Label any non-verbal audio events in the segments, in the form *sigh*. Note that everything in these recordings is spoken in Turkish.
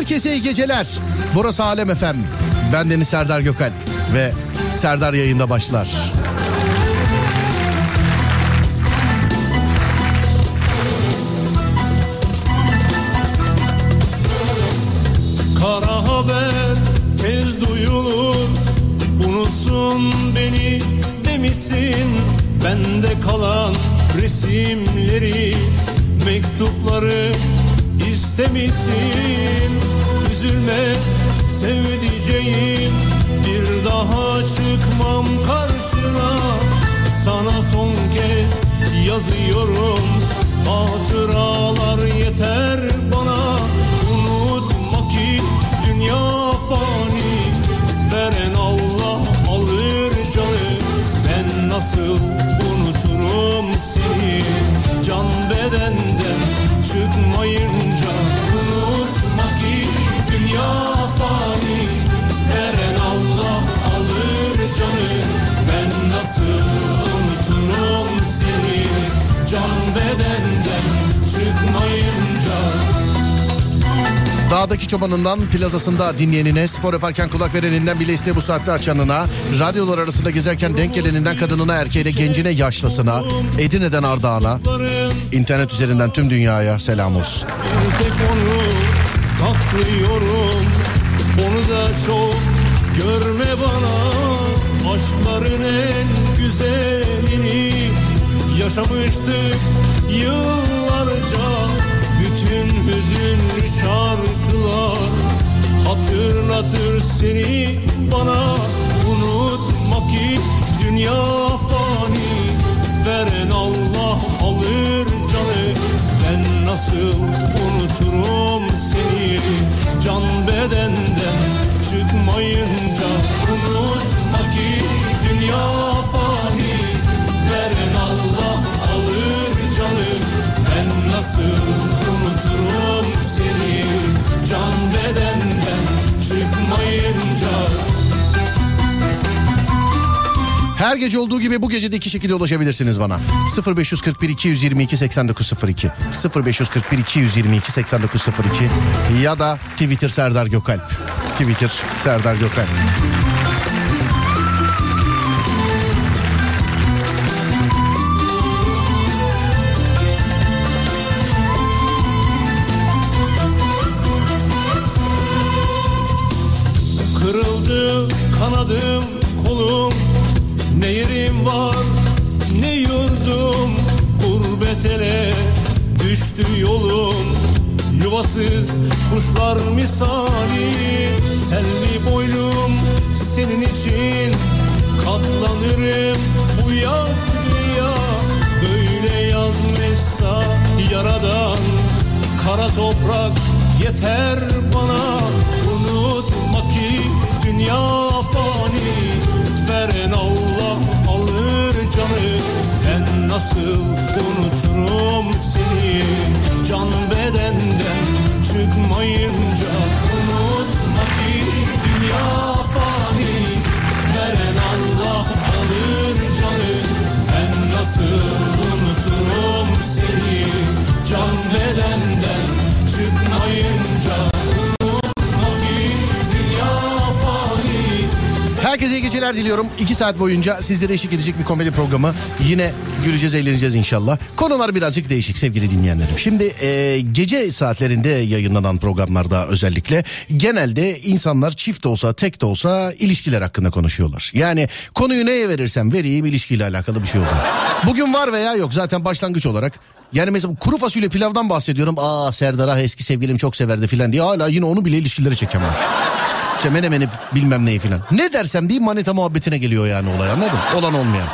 Herkese iyi geceler. Burası Alem Efem. Ben Deniz Serdar Gökal ve Serdar yayında başlar. Kara haber tez duyulur Unutsun beni demişsin Bende kalan resimleri Mektupları istemişsin Üzülme sevdiceğim. Bir daha çıkmam karşına. Sana son kez yazıyorum. Hatıralar yeter bana. Unutma ki dünya fani. Veren Allah alır canı. Ben nasıl unuturum seni? Can bedenden çıkmayınca Dağdaki çobanından plazasında dinleyenine, spor yaparken kulak vereninden bile iste bu saatte açanına, radyolar arasında gezerken denk geleninden kadınına, erkeğine, gencine, yaşlısına, Edirne'den Ardağan'a, internet üzerinden tüm dünyaya selam olsun. Saklıyorum Onu da çok görme bana Aşkların en güzelini Yaşamıştık yıllarca hüzünlü şarkılar. Hatırlatır seni bana. Unutma ki dünya fani. Veren Allah alır canı. Ben nasıl unuturum seni? Can bedenden çıkmayınca Unutma ki dünya fani. Veren Allah alır canı. Ben nasıl Can bedenden çıkmayınca Her gece olduğu gibi bu gece de iki şekilde ulaşabilirsiniz bana. 0541 222 8902 0541 222 8902 ya da Twitter Serdar Gökalp. Twitter Serdar Gökalp. Yuvasız kuşlar misali Selvi boylum senin için. Katlanırım bu yazgıya Böyle yazmışsa yaradan. Kara toprak yeter bana Unutma ki dünya fani. Veren Allah alır canı Ben nasıl unuturum seni? Can bedenden çıkmayınca Unutma ki dünya fani. Veren Allah alır canı. Ben nasıl unuturum seni? Can bedenden çıkmayınca Herkese iyi geceler diliyorum. İki saat boyunca sizlere eşlik edecek bir komedi programı. Yine güleceğiz, eğleneceğiz inşallah. Konular birazcık değişik sevgili dinleyenlerim. Şimdi e, gece saatlerinde yayınlanan programlarda özellikle genelde insanlar çift de olsa tek de olsa ilişkiler hakkında konuşuyorlar. Yani konuyu neye verirsem vereyim ilişkiyle alakalı bir şey olur. Bugün var veya yok zaten başlangıç olarak. Yani mesela kuru fasulye pilavdan bahsediyorum. Aa Serdar ah eski sevgilim çok severdi filan diye hala yine onu bile ilişkilere çeken. İşte menemeni bilmem neyi filan. Ne dersem diyeyim manita muhabbetine geliyor yani olay anladın mı? Olan olmayan.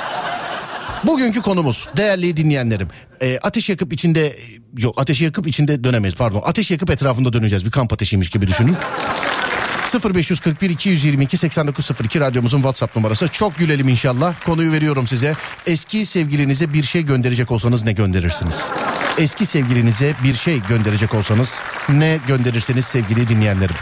Bugünkü konumuz değerli dinleyenlerim. E, ateş yakıp içinde yok ateşi yakıp içinde dönemeyiz pardon. Ateş yakıp etrafında döneceğiz bir kamp ateşiymiş gibi düşünün. 0541 222 8902 radyomuzun WhatsApp numarası. Çok gülelim inşallah. Konuyu veriyorum size. Eski sevgilinize bir şey gönderecek olsanız ne gönderirsiniz? Eski sevgilinize bir şey gönderecek olsanız ne gönderirsiniz sevgili dinleyenlerim?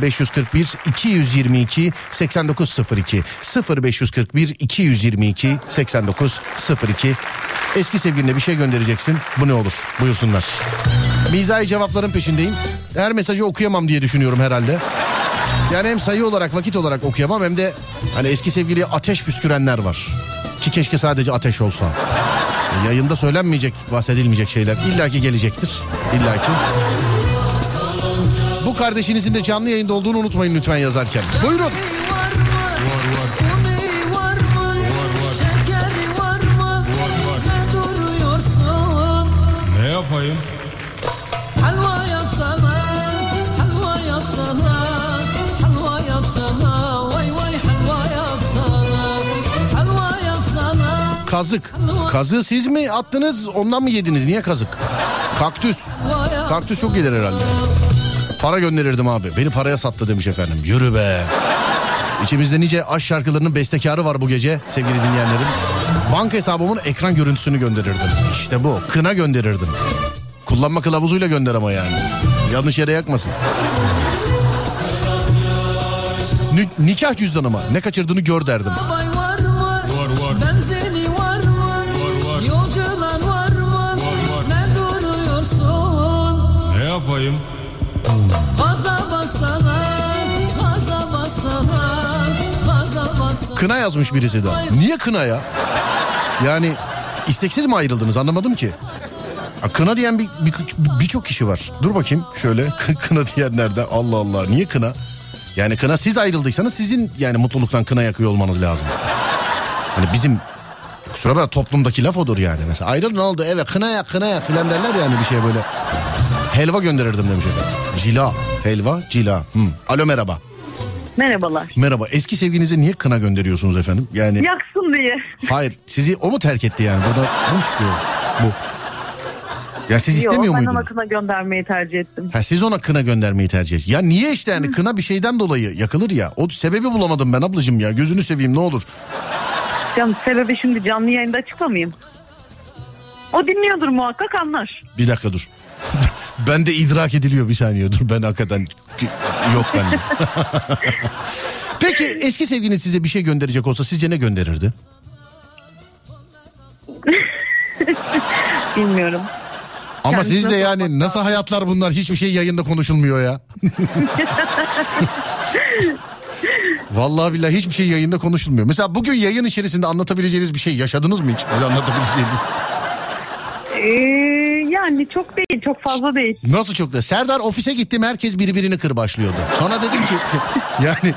0541 222 8902 0541 222 8902 Eski sevgiline bir şey göndereceksin. Bu ne olur? Buyursunlar. Mizahi cevapların peşindeyim. her mesajı okuyamam diye düşünüyorum herhalde. Yani hem sayı olarak vakit olarak okuyamam hem de hani eski sevgiliye ateş püskürenler var. Ki keşke sadece ateş olsa. Yayında söylenmeyecek, bahsedilmeyecek şeyler illaki gelecektir. İllaki. Bu kardeşinizin de canlı yayında olduğunu unutmayın lütfen yazarken. Buyurun. Ne yapayım? Helva yapsana, helva yapsana, helva yapsana, vay vay helva yapsana, helva yapsana, Kazık. Kazığı siz mi attınız ondan mı yediniz? Niye kazık? Kaktüs. Kaktüs çok gelir herhalde. Para gönderirdim abi. Beni paraya sattı demiş efendim. Yürü be. İçimizde nice aşk şarkılarının bestekarı var bu gece sevgili dinleyenlerim. Banka hesabımın ekran görüntüsünü gönderirdim. İşte bu. Kına gönderirdim. Kullanma kılavuzuyla gönder ama yani. Yanlış yere yakmasın. Ni- nikah cüzdanıma ne kaçırdığını gör derdim. Ne yapayım? Kına yazmış birisi de. Niye kına ya? Yani isteksiz mi ayrıldınız anlamadım ki. Kına diyen bir- bir- birçok kişi var. Dur bakayım şöyle *laughs* kına diyenler de Allah Allah niye kına? Yani kına siz ayrıldıysanız sizin yani mutluluktan kına yakıyor olmanız lazım. Hani bizim kusura bakma toplumdaki laf odur yani. Mesela ayrıl ne oldu eve kına yak kına yak filan derler yani bir şey böyle. Helva gönderirdim demiş efendim. Cila helva cila. Hmm. Alo merhaba. Merhabalar. Merhaba eski sevginize niye kına gönderiyorsunuz efendim? Yani Yaksın diye. Hayır sizi o mu terk etti yani? Burada bu çıkıyor? Bu. Ya siz Yok istemiyor ben muydunuz? ona kına göndermeyi tercih ettim. Ha, siz ona kına göndermeyi tercih ettiniz. Ya niye işte yani kına bir şeyden dolayı yakılır ya. O sebebi bulamadım ben ablacığım ya. Gözünü seveyim ne olur. Canım sebebi şimdi canlı yayında açıklamayayım. O dinliyordur muhakkak anlar. Bir dakika dur. *laughs* ben de idrak ediliyor bir saniye dur. Ben hakikaten yok bende. *laughs* Peki eski sevgiliniz size bir şey gönderecek olsa sizce ne gönderirdi? *laughs* Bilmiyorum. Ama siz de yani nasıl hayatlar bunlar hiçbir şey yayında konuşulmuyor ya. *laughs* Vallahi billahi hiçbir şey yayında konuşulmuyor. Mesela bugün yayın içerisinde anlatabileceğiniz bir şey yaşadınız mı hiç? Bize anlatabileceğiniz. Ee, yani çok değil çok fazla değil. Nasıl çok da? Serdar ofise gittim herkes birbirini kırbaçlıyordu. Sonra dedim ki *laughs* yani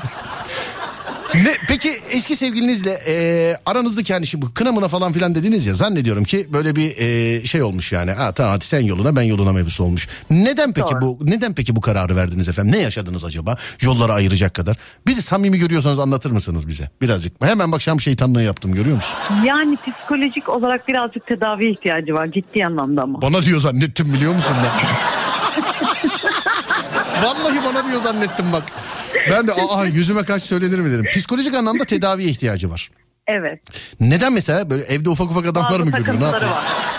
ne peki eski sevgilinizle e, aranızdaki hani şimdi bu kına mına falan filan dediniz ya zannediyorum ki böyle bir e, şey olmuş yani. Ha tamam hadi sen yoluna ben yoluna mevzusu olmuş. Neden peki Doğru. bu neden peki bu kararı verdiniz efendim? Ne yaşadınız acaba? Yolları ayıracak kadar. Bizi samimi görüyorsanız anlatır mısınız bize? Birazcık. Hemen bak şam şeytanlığı yaptım görüyor musun? Yani psikolojik olarak birazcık tedavi ihtiyacı var ciddi anlamda ama. Bana diyor zannettim biliyor musun ben? *laughs* Vallahi bana diyor zannettim bak. Ben de aa yüzüme kaç söylenir mi dedim. Psikolojik anlamda tedaviye ihtiyacı var. Evet. Neden mesela böyle evde ufak ufak adamlar Bazı mı görüyor? Ne, yapıyor?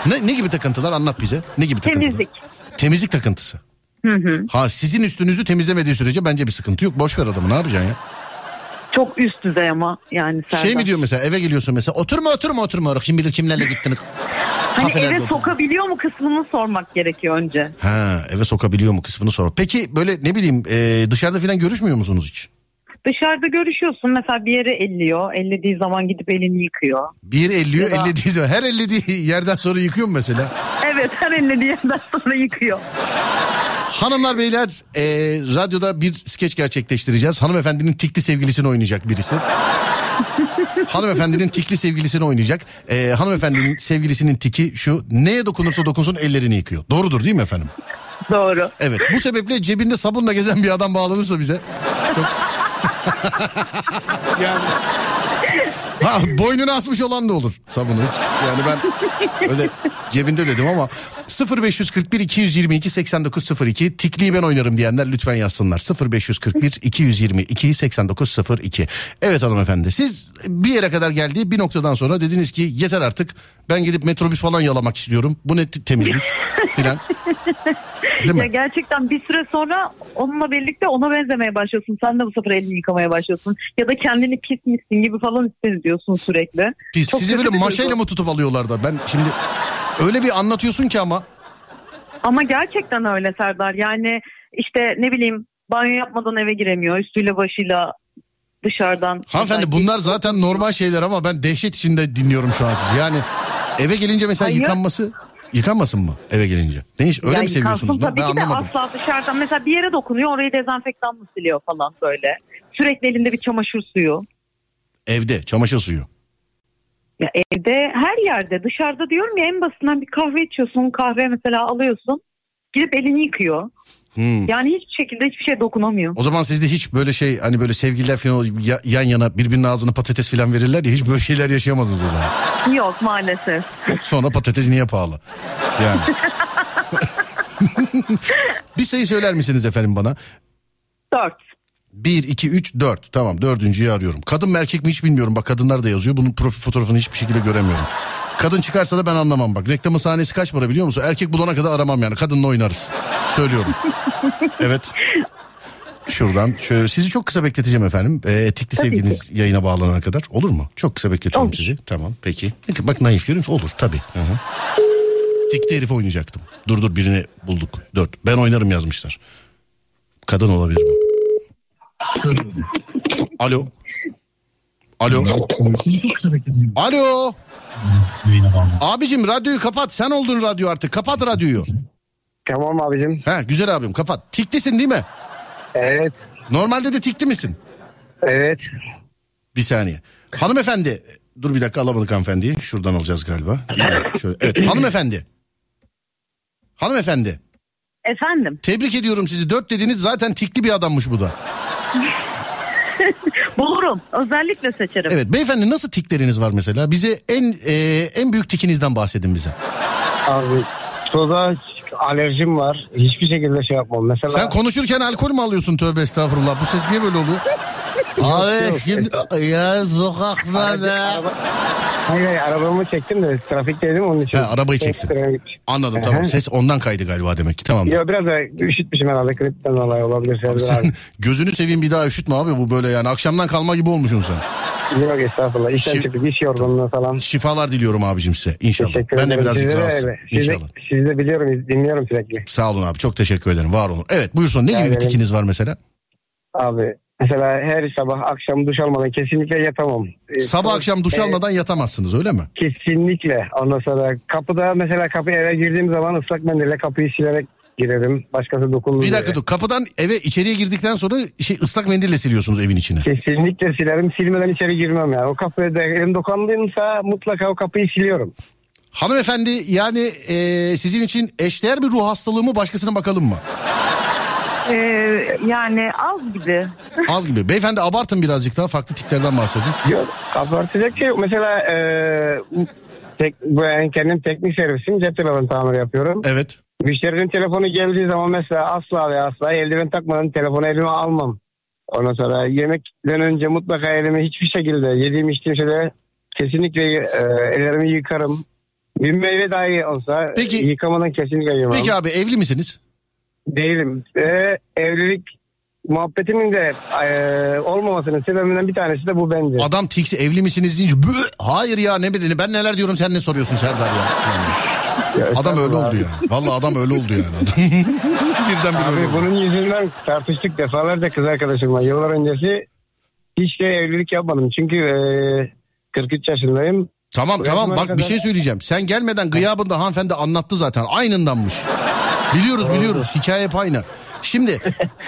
ne, ne gibi takıntılar anlat bize. Ne gibi takıntılar? Temizlik. Temizlik takıntısı. Ha sizin üstünüzü temizlemediği sürece bence bir sıkıntı yok. Boş ver adamı ne yapacaksın ya? Çok üst düzey ama yani Serdar. Şey mi diyor mesela eve geliyorsun mesela oturma oturma oturma. Kim bilir kimlerle gittin. Hani eve oturdun. sokabiliyor mu kısmını sormak gerekiyor önce. Ha eve sokabiliyor mu kısmını sor. Peki böyle ne bileyim e, dışarıda falan görüşmüyor musunuz hiç? Dışarıda görüşüyorsun mesela bir yere elliyor. Ellediği zaman gidip elini yıkıyor. Bir elliyor da- ellediği zaman. Her ellediği yerden sonra yıkıyor mu mesela? Evet her ellediği yerden sonra yıkıyor. Hanımlar beyler e, radyoda bir skeç gerçekleştireceğiz. Hanımefendinin tikli sevgilisini oynayacak birisi. *laughs* Hanımefendinin tikli sevgilisini oynayacak. E, hanımefendinin sevgilisinin tiki şu neye dokunursa dokunsun ellerini yıkıyor. Doğrudur değil mi efendim? Doğru. Evet bu sebeple cebinde sabunla gezen bir adam bağlanırsa bize. Çok... *laughs* yani... Ha, boynuna asmış olan da olur sabunu. Yani ben öyle cebinde dedim ama 0541 222 8902 tikliyi ben oynarım diyenler lütfen yazsınlar. 0541 222 8902 Evet hanımefendi siz bir yere kadar geldi bir noktadan sonra dediniz ki yeter artık ben gidip metrobüs falan yalamak istiyorum. Bu ne temizlik filan. Değil Ya mi? gerçekten bir süre sonra onunla birlikte ona benzemeye başlıyorsun. Sen de bu sefer elini yıkamaya başlıyorsun. Ya da kendini pis misin gibi falan hissediyorsun sürekli. Biz Çok sizi böyle maşayla mı tutup alıyorlar da ben şimdi öyle bir anlatıyorsun ki ama Ama gerçekten öyle Serdar. Yani işte ne bileyim banyo yapmadan eve giremiyor. Üstüyle başıyla dışarıdan. Hanımefendi bunlar zaten normal şeyler ama ben dehşet içinde dinliyorum şu an sizi. Yani eve gelince mesela Hayır. yıkanması yıkanmasın mı eve gelince? Ne iş? Öyle Ya mi seviyorsunuz? Tabii ben ki de anlamadım. asla dışarıdan mesela bir yere dokunuyor orayı dezenfektanla siliyor falan böyle. Sürekli elinde bir çamaşır suyu. Evde çamaşır suyu. Ya evde her yerde dışarıda diyorum ya en basitinden bir kahve içiyorsun kahve mesela alıyorsun gidip elini yıkıyor. Hmm. Yani hiçbir şekilde hiçbir şey dokunamıyor. O zaman sizde hiç böyle şey hani böyle sevgililer falan ya- yan yana birbirinin ağzına patates falan verirler ya hiç böyle şeyler yaşayamadınız o zaman. Yok maalesef. Sonra patates niye pahalı? Yani. *laughs* bir sayı söyler misiniz efendim bana? Dört. 1, 2, 3, 4. Tamam dördüncüyü arıyorum. Kadın mı erkek mi hiç bilmiyorum. Bak kadınlar da yazıyor. Bunun profil fotoğrafını hiçbir şekilde göremiyorum. Kadın çıkarsa da ben anlamam bak. Reklamın sahnesi kaç para biliyor musun? Erkek bulana kadar aramam yani. Kadınla oynarız. Söylüyorum. evet. Şuradan şöyle sizi çok kısa bekleteceğim efendim. Ee, etikli Tabii sevginiz yayına bağlanana kadar. Olur mu? Çok kısa bekletiyorum Olur. sizi. Tamam peki. Bak naif görüyor musun? Olur tabii. Hı hı. Tikli herif oynayacaktım. Dur dur birini bulduk. Dört. Ben oynarım yazmışlar. Kadın olabilir mi? Alo. Alo. Alo. Abicim radyoyu kapat. Sen oldun radyo artık. Kapat radyoyu. Tamam abicim. He güzel abim kapat. Tiklisin değil mi? Evet. Normalde de tikli misin? Evet. Bir saniye. Hanımefendi. Dur bir dakika alamadık hanımefendiyi. Şuradan alacağız galiba. Şöyle. Evet hanımefendi. Hanımefendi. Efendim Tebrik ediyorum sizi. Dört dediniz zaten tikli bir adammış bu da. *laughs* bulurum özellikle seçerim. Evet beyefendi nasıl tikleriniz var mesela? Bize en e, en büyük tikinizden bahsedin bize. Abi soda alerjim var. Hiçbir şekilde şey yapmam. Mesela Sen konuşurken alkol mü alıyorsun tövbe estağfurullah. Bu ses niye böyle oluyor? Abi yok. şimdi ya sokaklarda. Hayır hayır arabamı çektim de trafikteydim onun için. Ha, arabayı. Ekstra gitmiş. Anladım tamam. Ses ondan kaydı galiba demek ki tamam. Yo biraz da üşütmüşüm herhalde klipten dolayı olabilir. Abi sen *laughs* gözünü seveyim bir daha üşütme abi bu böyle yani akşamdan kalma gibi olmuşsun sen. Yok estağfurullah. İşten Şi- çıktık iş yorgunluğu falan. Şifalar diliyorum abicim size inşallah. Teşekkür Ben de birazcık de, inşallah. sizi de biliyorum dinliyorum sürekli. Sağ olun abi çok teşekkür ederim var olun. Evet buyursun ne gibi bir ederim. tikiniz var mesela? Abi mesela her sabah akşam duş almadan kesinlikle yatamam. Ee, Sabah akşam duş almadan yatamazsınız öyle mi? Kesinlikle. Ondan sonra kapıda mesela kapıya eve girdiğim zaman ıslak mendille kapıyı silerek girerim. Başkası dokunduğu Bir dakika dur kapıdan eve içeriye girdikten sonra şey ıslak mendille siliyorsunuz evin içine. Kesinlikle silerim. Silmeden içeri girmem yani. O kapıya da elim dokandığımsa mutlaka o kapıyı siliyorum. Hanımefendi yani e, sizin için eşdeğer bir ruh hastalığı mı başkasına bakalım mı? Ee, yani az gibi. Az gibi. Beyefendi abartın birazcık daha farklı tiklerden bahsedin. Yok abartacak şey yok. Mesela e, tek, ben kendim teknik servisim. Cep telefonu tamiri yapıyorum. Evet. Müşterinin telefonu geldiği zaman mesela asla ve asla eldiven takmadan telefonu elime almam. Ondan sonra yemekten önce mutlaka elimi hiçbir şekilde yediğim içtiğim şeyde kesinlikle e, ellerimi yıkarım. Bir meyve dahi olsa Peki- yıkamadan kesinlikle yemem. Peki abi evli misiniz? Değilim. Ve evlilik muhabbetimin de e, olmamasının sebebinden bir tanesi de bu bence. Adam tiksi evli misiniz deyince "Bı, hayır ya ne bedeni ben neler diyorum sen ne soruyorsun Serdar ya. Yani adam öyle oldu ya. Vallahi adam öyle oldu yani. *laughs* Birden bir öyle Abi oldu. bunun yüzünden tartıştık defalarca kız arkadaşımla. Yıllar öncesi hiç de evlilik yapmadım. Çünkü e, 43 yaşındayım. Tamam Bu tamam bak bir kadar- şey söyleyeceğim. Sen gelmeden gıyabında hanımefendi anlattı zaten. Aynındanmış. Biliyoruz biliyoruz. Hikaye hep aynı. Şimdi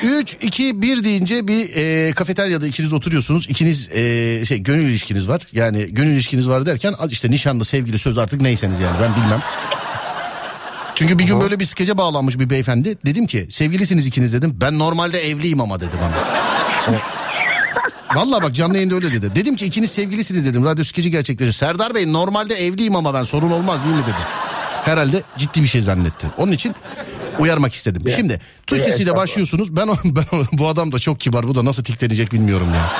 3 2 1 deyince bir e, kafeteryada ikiniz oturuyorsunuz. İkiniz e, şey gönül ilişkiniz var. Yani gönül ilişkiniz var derken işte nişanlı, sevgili, söz artık neyseniz yani ben bilmem. Çünkü bir gün böyle bir skece bağlanmış bir beyefendi. Dedim ki sevgilisiniz ikiniz dedim. Ben normalde evliyim ama dedi bana. Valla bak canlı yayında öyle dedi. Dedim ki ikiniz sevgilisiniz dedim. Radyo skeci gerçekleşiyor. Serdar Bey normalde evliyim ama ben sorun olmaz değil mi dedi. Herhalde ciddi bir şey zannetti. Onun için uyarmak istedim. Şimdi tuş sesiyle başlıyorsunuz. Ben, ben bu adam da çok kibar. Bu da nasıl tiklenecek bilmiyorum ya.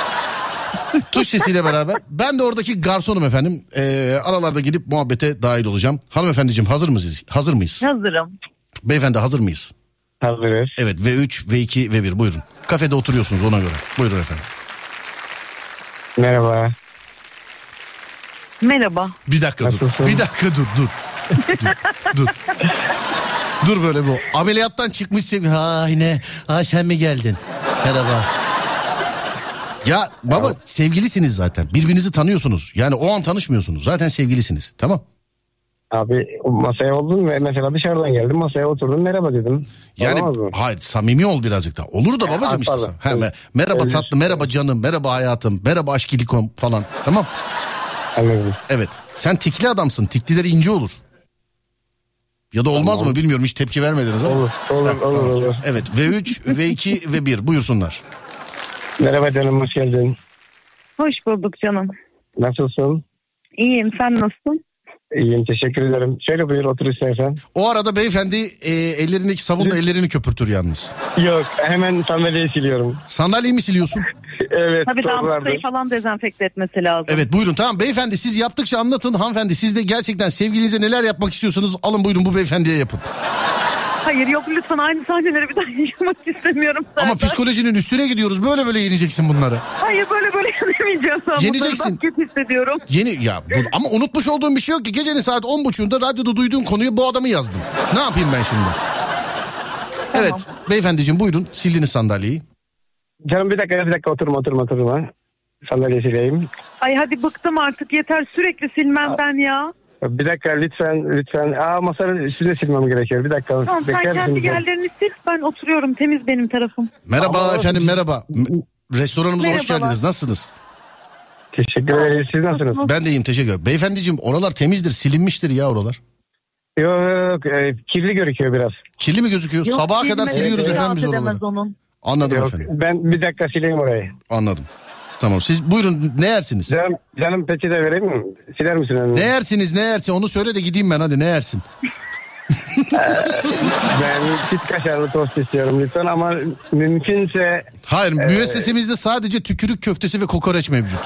tuş sesiyle beraber ben de oradaki garsonum efendim. Ee, aralarda gidip muhabbete dahil olacağım. Hanımefendiciğim hazır mıyız? Hazır mıyız? Hazırım. Beyefendi hazır mıyız? Hazırız. Evet V3, V2, V1 buyurun. Kafede oturuyorsunuz ona göre. Buyurun efendim. Merhaba. Merhaba. Bir dakika dur. Nasılsın? Bir dakika dur dur. *laughs* dur. dur. Dur böyle bu. Ameliyattan çıkmış sev- Ha yine. Ha sen mi geldin? Merhaba. Ya baba sevgilisiniz zaten. Birbirinizi tanıyorsunuz. Yani o an tanışmıyorsunuz. Zaten sevgilisiniz. Tamam. Abi masaya oldun ve mesela dışarıdan geldim masaya oturdum merhaba dedim. Yani hayır samimi ol birazcık da. Olur da babacığım işte. pardon. Ha, me- merhaba Öyle tatlı, şey. merhaba canım, merhaba hayatım, merhaba aşk ilikom falan. Tamam. Anladım. Evet. Sen tikli adamsın. Tikliler ince olur. Ya da olmaz mı bilmiyorum hiç tepki vermediniz ama. Olur olur olur olur. Evet V3, V2 ve 1 buyursunlar. Merhaba canım hoş geldin. Hoş bulduk canım. Nasılsın? İyiyim sen nasılsın? İyiyim teşekkür ederim. Şöyle buyur otur istersen. O arada beyefendi e, ellerindeki sabunla ellerini köpürtür yalnız. Yok hemen sandalyeyi siliyorum. Sandalyeyi mi siliyorsun? *laughs* Evet. Tabii masayı falan dezenfekte etmesi lazım. Evet buyurun tamam beyefendi siz yaptıkça anlatın hanımefendi siz de gerçekten sevgilinize neler yapmak istiyorsunuz alın buyurun bu beyefendiye yapın. Hayır yok lütfen aynı sahneleri bir daha *laughs* yaşamak istemiyorum. Ama Serdar. psikolojinin üstüne gidiyoruz böyle böyle yeneceksin bunları. Hayır böyle böyle *laughs* yenemeyeceğim. Ben bunları Yeneceksin. Kötü hissediyorum. Yeni ya bu- ama unutmuş olduğum bir şey yok ki gecenin saat 10.30'da radyoda duyduğun konuyu bu adamı yazdım. Ne yapayım ben şimdi? Evet beyefendiciğim buyurun sildiniz sandalyeyi. Canım bir dakika bir dakika oturma oturma oturma. Sandalyeyi sileyim. Ay hadi bıktım artık yeter sürekli silmem ben ya. Bir dakika lütfen lütfen. Aa masanın üstünde silmem gerekiyor. Bir dakika. Tamam sen kendi misiniz? yerlerini sil ben oturuyorum temiz benim tarafım. Merhaba Ama- efendim merhaba. Restoranımıza hoş Merhabalar. geldiniz nasılsınız? Teşekkür ederiz. Siz nasılsınız? Ben de iyiyim teşekkür ederim. Beyefendiciğim oralar temizdir silinmiştir ya oralar. Yok yok e, kirli gözüküyor biraz. Kirli mi gözüküyor? Yok, Sabaha kadar siliyoruz efendim biz oraları. onun. Anladım Yok, efendim ben bir dakika sileyim orayı. anladım. Tamam siz buyurun ne yersiniz? Canım, canım peki de vereyim mi? Siler misin önünü? Ne yersiniz ne yersin onu söyle de gideyim ben hadi ne yersin? Ben çift kaşarlı tost istiyorum lütfen ama mümkünse Hayır müessesemizde sadece tükürük köftesi ve kokoreç mevcut.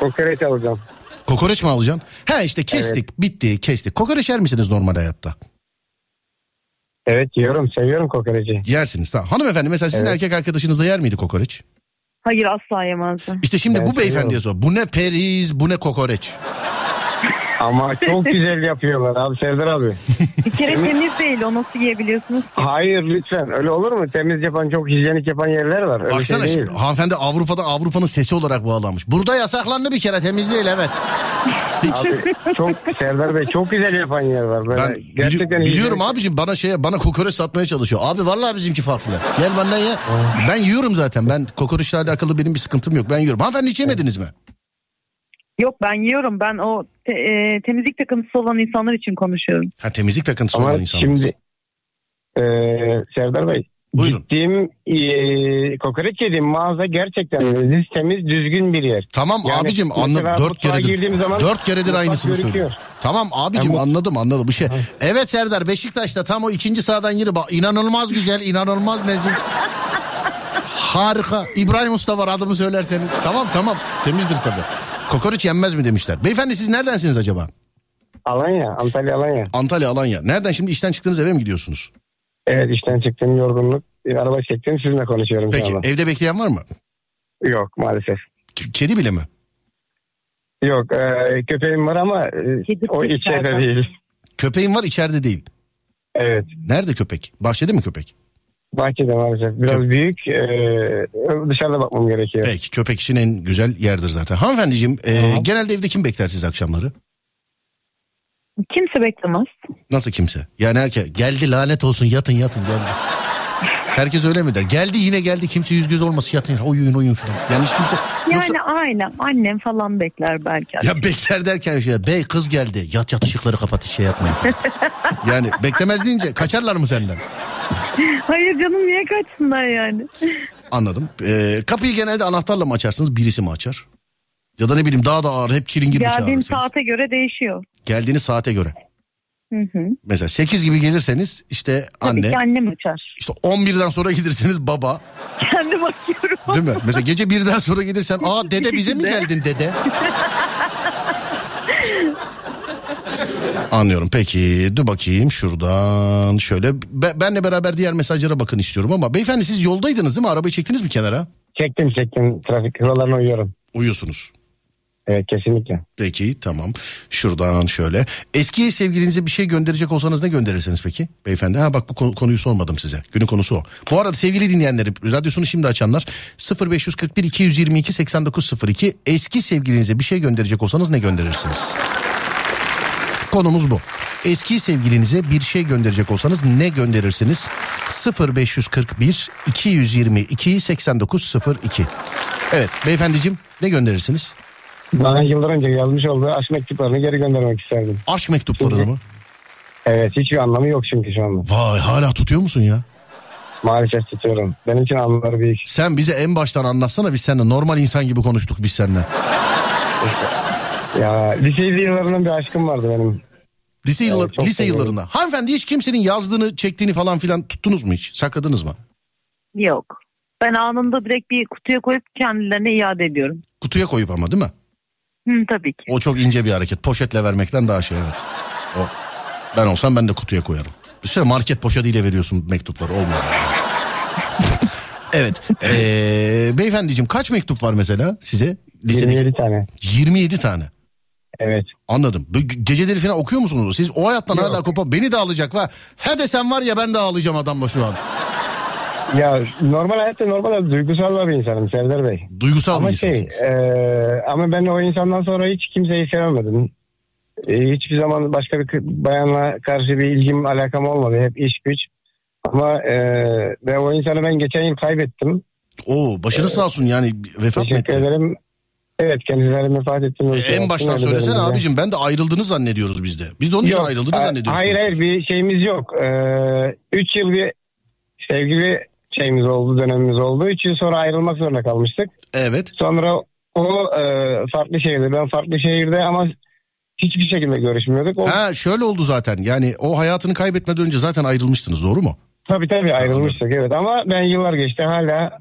kokoreç alacağım. Kokoreç mi alacaksın? He işte kestik bitti kestik. Kokoreç yer misiniz normal hayatta? Evet yiyorum seviyorum kokoreci. Yersiniz tamam. Hanımefendi mesela sizin Evet. erkek arkadaşınız da yer miydi kokoreç? Hayır asla yemezdim. İşte şimdi Ben bu beyefendiye sor. Bu ne periz bu ne kokoreç? Ama çok güzel yapıyorlar abi Serdar abi. Bir kere temiz değil o nasıl yiyebiliyorsunuz? Hayır lütfen öyle olur mu? Temiz yapan çok hijyenik yapan yerler var. Öyle Baksana şey şimdi, değil. hanımefendi Avrupa'da Avrupa'nın sesi olarak bağlanmış. Burada yasaklandı bir kere temiz değil evet. Abi, çok Serdar Bey çok güzel yapan yer var. Böyle Ben bili- gerçekten biliyorum hijyenik- abicim bana şeye bana kokoreç satmaya çalışıyor. Abi vallahi bizimki farklı. Gel benden ye. Ben yiyorum zaten. Ben kokoreçle alakalı benim bir sıkıntım yok. Ben yiyorum. Hanımefendi hiç yemediniz mi? Yok ben yiyorum ben o te- e, temizlik takıntısı olan insanlar için konuşuyorum. Ha temizlik takıntısı Ama olan insanlar. şimdi e, Serdar Bey Buyurun. gittiğim e, kokoreç yediğim mağaza gerçekten leziz, temiz, düzgün bir yer. Tamam Yani abicim anladım. Dört keredir. zaman Dört keredir aynısını gözüküyor. söylüyor. Tamam abicim Yani bu- anladım anladım bu şey. Evet Serdar Beşiktaş'ta tam o ikinci yeri bak inanılmaz güzel inanılmaz nezih. Harika. İbrahim Usta var adımı söylerseniz. Tamam tamam temizdir tabii. Kokoreç yenmez mi demişler. Beyefendi siz neredensiniz acaba? Alanya, Antalya Alanya. Antalya, Alanya. Nereden şimdi işten çıktınız eve mi gidiyorsunuz? Evet işten çıktım yorgunluk. Bir araba çektim sizinle konuşuyorum Peki anda. evde bekleyen var mı? Yok maalesef. K- Kedi bile mi? Yok e, köpeğim var ama e, Kedi o içeride değil. Köpeğin var içeride değil. Evet Nerede köpek? Bahçede mi köpek? Bahçede maalesef. Biraz Kö- büyük e, dışarıda bakmam gerekiyor. Peki köpek için en güzel yerdir zaten. Hanımefendiciğim e, genelde evde kim bekler siz akşamları? Kimse beklemez. Nasıl kimse? Yani herkes geldi lanet olsun yatın yatın geldi. Herkes öyle mi der? Geldi yine geldi kimse yüz göz olmasın yatın oyun oyun falan. Yani hiç kimse Yani yoksa ailem annem falan bekler belki. ya bekler derken şey bey kız geldi yat yat ışıkları kapat şey yapmayın yani beklemez deyince kaçarlar mı senden? Hayır canım niye kaçsınlar yani? Anladım. Ee, kapıyı genelde anahtarla mı açarsınız birisi mi açar? Ya da ne bileyim daha da ağır hep çilingir mi Geldiğim çağırırsınız? saate göre değişiyor. Geldiğiniz saate göre. Hı hı. Mesela 8 gibi gelirseniz işte Tabii anne. ki annem açar. İşte 11'den sonra giderseniz baba. Kendim açıyorum. Değil mi? Mesela gece 1'den sonra gelirsen aa dede bize mi *laughs* geldin dede? *laughs* Anlıyorum. Peki dur bakayım şuradan şöyle. Be- benle beraber diğer mesajlara bakın istiyorum ama beyefendi siz yoldaydınız değil mi? Arabayı çektiniz mi kenara? Çektim çektim trafik kurallarına uyuyorum. Uyuyorsunuz. Evet kesinlikle. Peki tamam. Şuradan şöyle. Eski sevgilinize bir şey gönderecek olsanız ne gönderirsiniz peki beyefendi? Ha bak bu konu- konuyu sormadım size. Günün konusu o. Bu arada sevgili dinleyenlerim radyosunu şimdi açanlar 0541 222 8902 eski sevgilinize bir şey gönderecek olsanız ne gönderirsiniz? Konumuz bu. Eski sevgilinize bir şey gönderecek olsanız ne gönderirsiniz? 0541 222 8902. Evet beyefendiciğim ne gönderirsiniz? Bana yıllar önce yazmış olduğu aşk mektuplarını geri göndermek isterdim. Aşk mektupları mı? Evet hiçbir anlamı yok çünkü şu anda. Vay hala tutuyor musun ya? Maalesef tutuyorum. Benim için anlamları büyük. Sen bize en baştan anlatsana biz seninle normal insan gibi konuştuk biz seninle. *laughs* Ya lise yıllarından bir aşkım vardı benim. Lise, yıllar, Evet, lise seviyorum. yıllarında. Hanımefendi hiç kimsenin yazdığını çektiğini falan filan tuttunuz mu hiç? Sakladınız mı? Yok. Ben anında direkt bir kutuya koyup kendilerine iade ediyorum. Kutuya koyup ama değil mi? Hı, tabii ki. O çok ince bir hareket. Poşetle vermekten daha şey evet. O, ben olsam ben de kutuya koyarım. Düşünsene market poşetiyle veriyorsun mektupları olmaz. evet. Ee, beyefendiciğim kaç mektup var mesela size? Lisedeki 27 tane. 27 tane. Evet. Anladım. Geceleri falan okuyor musunuz? Siz o hayattan Yok. hala kopa beni de alacak var. He desem var ya ben de ağlayacağım adamla şu an. Ya normal hayatta normal duygusal bir insanım Serdar Bey. Duygusal Ama bir şey insansınız. e, ama ben o insandan sonra hiç kimseyi sevemedim. E, hiçbir zaman başka bir bayanla karşı bir ilgim alakam olmadı. Hep iş güç. Ama e, ve o insanı ben geçen yıl kaybettim. Oo başınız sağ olsun yani vefat Teşekkür etti? ederim. Evet kendileri vefat ettim. E, en baştan söylesene abicim ben de ayrıldığını zannediyoruz biz de. Biz de onun için Yok, ayrıldığını a- zannediyoruz. Hayır hayır bir şeyimiz yok. Ee, üç yıl bir sevgili şeyimiz oldu dönemimiz oldu. Üç yıl sonra ayrılmak zorunda kalmıştık. Evet. Sonra o e, farklı şehirde ben farklı şehirde ama hiçbir şekilde görüşmüyorduk. O, Ha şöyle oldu zaten yani o hayatını kaybetmeden önce zaten ayrılmıştınız doğru mu? tabii tabii ayrılmıştık evet ama ben yıllar geçti hala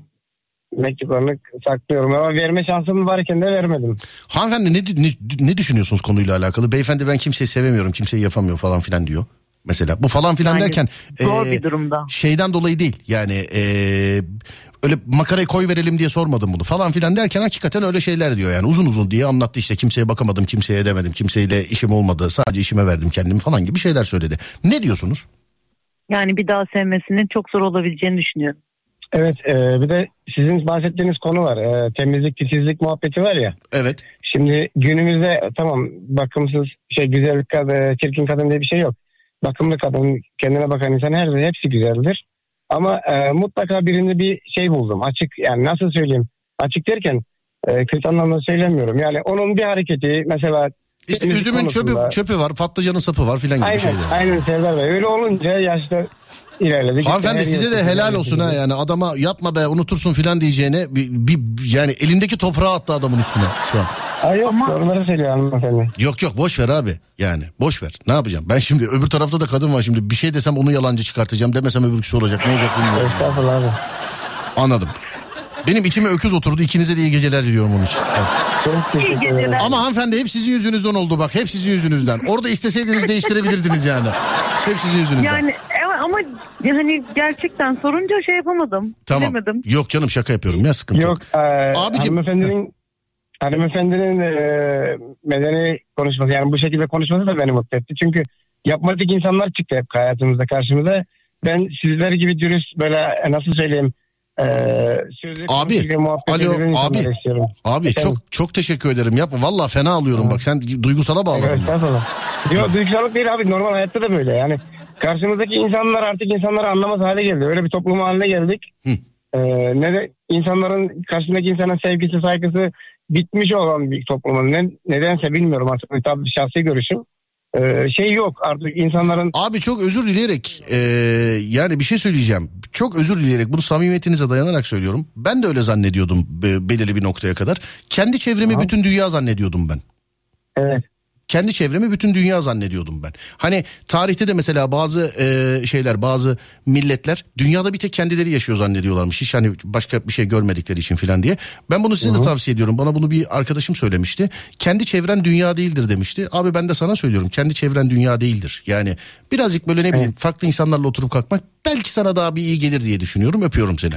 mektuplarını saklıyorum ama verme şansım varken de vermedim. Hanımefendi ne, ne, ne düşünüyorsunuz konuyla alakalı? Beyefendi ben kimseyi sevemiyorum kimseyi yapamıyor falan filan diyor. Mesela bu falan filan Yani derken zor e, bir durumda. şeyden dolayı değil yani e, öyle makarayı koy verelim diye sormadım bunu falan filan derken hakikaten öyle şeyler diyor yani uzun uzun diye anlattı işte kimseye bakamadım kimseye edemedim kimseyle işim olmadı sadece işime verdim kendimi falan gibi şeyler söyledi. Ne diyorsunuz? Yani bir daha sevmesinin çok zor olabileceğini düşünüyorum. Evet e, bir de sizin bahsettiğiniz konu var. E, temizlik titizlik muhabbeti var ya. Evet Şimdi günümüzde tamam bakımsız şey güzellik kadın, çirkin kadın diye bir şey yok. Bakımlı kadın, kendine bakan insan her hepsi güzeldir. Ama e, mutlaka birinde bir şey buldum. Açık yani nasıl söyleyeyim? Açık derken e, kötü anlamda söylemiyorum. Yani onun bir hareketi mesela işte üzümün çöpü, konusunda- çöpü var patlıcanın sapı var filan gibi Aynen, şeyler. aynen Serdar Bey. Öyle olunca yaşta ilerledik. Hanımefendi İşte size de helal olsun ha yani adama yapma be unutursun filan diyeceğine bir, bir yani elindeki toprağı attı adamın üstüne şu an. Ay yok doğruları söylüyor hanımefendi. Yok yok boş ver abi yani boş ver ne yapacağım ben şimdi öbür tarafta da kadın var şimdi bir şey desem onu yalancı çıkartacağım demesem öbürküsü olacak ne olacak bilmiyorum. Estağfurullah abi. Anladım. Benim içime öküz oturdu ikinize de iyi geceler diliyorum onun için. Evet. Çok teşekkür ederim. geceler. Ama hanımefendi hep sizin yüzünüzden oldu bak hep sizin yüzünüzden. Orada isteseydiniz değiştirebilirdiniz yani. Hep sizin yüzünüzden. Yani ama hani gerçekten sorunca şey yapamadım. tamam. Bilemedim. Yok canım şaka yapıyorum ya sıkıntı yok. Yok. E, Abicim- Hanımefendinin, hanımefendinin e, medeni konuşması yani bu şekilde konuşması da beni mutlu etti. Çünkü yapmadık insanlar çıktı hep hayatımızda karşımıza. Ben sizler gibi dürüst böyle e, nasıl söyleyeyim e, sözlü Abi, alo, abi. istiyorum. Abi Efendim? çok çok teşekkür ederim. Yapma vallahi fena alıyorum bak sen duygusala bağladın. Evet. Yok duygusallık değil abi normal hayatta da böyle yani. Karşımızdaki insanlar artık insanları anlamaz hale geldi. Öyle bir toplum haline geldik. Hı. Ee, ne de insanların karşısındaki insanın sevgisi saygısı bitmiş olan bir toplumun ne, nedense bilmiyorum artık tabii şahsi görüşüm. Ee, şey yok artık insanların Abi çok özür dileyerek e, yani bir şey söyleyeceğim. Çok özür dileyerek bunu samimiyetinize dayanarak söylüyorum. Ben de öyle zannediyordum be- belirli bir noktaya kadar. Kendi çevremi Tamam. bütün dünya zannediyordum ben. evet Kendi çevremi bütün dünya zannediyordum ben. Hani tarihte de mesela bazı e, şeyler bazı milletler dünyada bir tek kendileri yaşıyor zannediyorlarmış. Hiç hani başka bir şey görmedikleri için filan diye. Ben bunu size de tavsiye ediyorum. Bana bunu bir arkadaşım söylemişti. Kendi çevren dünya değildir demişti. Abi ben de sana söylüyorum. Kendi çevren dünya değildir. Yani birazcık böyle ne bileyim farklı insanlarla oturup kalkmak belki sana daha bir iyi gelir diye düşünüyorum. Öpüyorum seni.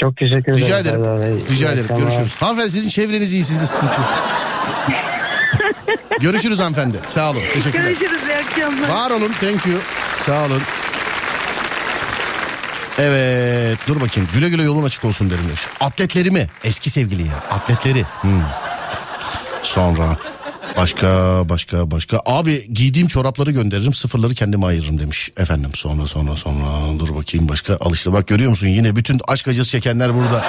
Çok teşekkür ederim. Rica ederim. Serdar Bey. Rica ederim. Görüşürüz. Hanımefendi sizin çevreniz iyi sizde sıkıntı yok. *laughs* Görüşürüz hanımefendi. Sağ olun. Teşekkürler. Görüşürüz iyi akşamlar. Var olun. Thank you. Sağ olun. Evet dur bakayım güle güle yolun açık olsun derim demiş. Atletlerimi eski sevgili ya atletleri. Hmm. Sonra başka başka başka abi giydiğim çorapları gönderirim sıfırları kendime ayırırım demiş. Efendim sonra sonra sonra dur bakayım başka al işte bak görüyor musun yine bütün aşk acısı çekenler burada.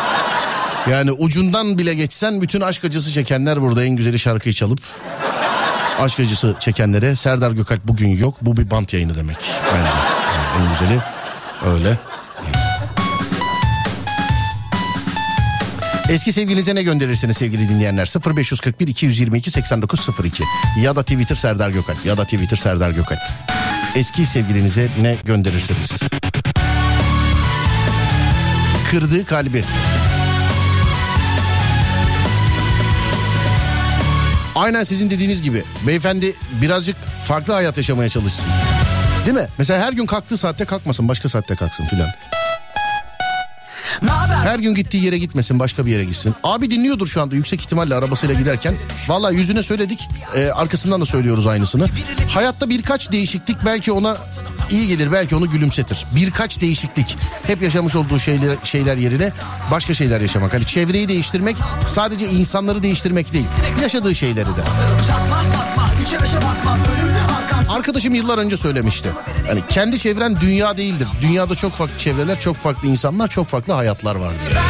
Yani ucundan bile geçsen bütün aşk acısı çekenler burada en güzeli şarkıyı çalıp aşk acısı çekenlere Serdar Gökalp bugün yok bu bir bant yayını demek bence. Yani en güzeli öyle. Eski sevgilinize ne gönderirsiniz sevgili dinleyenler? 0541 222 8902 ya da Twitter Serdar Gökalp ya da Twitter Serdar Gökalp. Eski sevgilinize ne gönderirsiniz? Kırdığı kalbi. Aynen sizin dediğiniz gibi beyefendi birazcık farklı hayat yaşamaya çalışsın. Değil mi? Mesela her gün kalktığı saatte kalkmasın başka saatte kalksın filan. Her gün gittiği yere gitmesin başka bir yere gitsin. Abi dinliyordur şu anda yüksek ihtimalle arabasıyla giderken. Valla yüzüne söyledik e, arkasından da söylüyoruz aynısını. Hayatta birkaç değişiklik belki ona iyi gelir belki onu gülümsetir. Birkaç değişiklik hep yaşamış olduğu şeyler, şeyler yerine başka şeyler yaşamak. Hani çevreyi değiştirmek sadece insanları değiştirmek değil yaşadığı şeyleri de. Arkadaşım yıllar önce söylemişti. Hani kendi çevren dünya değildir. Dünyada çok farklı çevreler, çok farklı insanlar, çok farklı hayatlar var diye.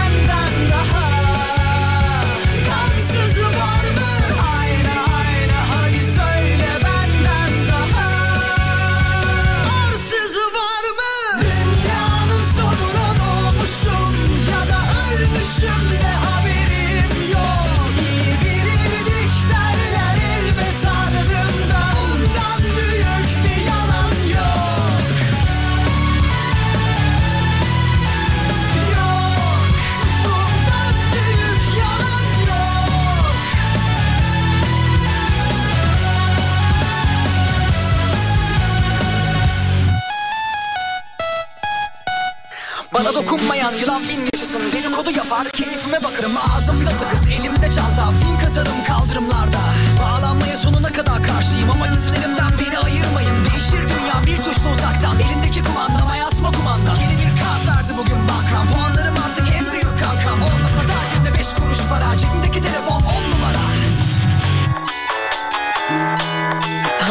Kazarım kaldırımlarda. Bağlanmaya sonuna kadar karşıyım Ama dizlerimden beni ayırmayın. Değişir dünya bir tuşla uzaktan. Elindeki kumandam hayatıma kumanda. Yeni bir kaz verdi bugün bankam Puanlarım artık en büyük kankam. Olmasa da cebimde beş kuruş para Cebimdeki telefon on numara.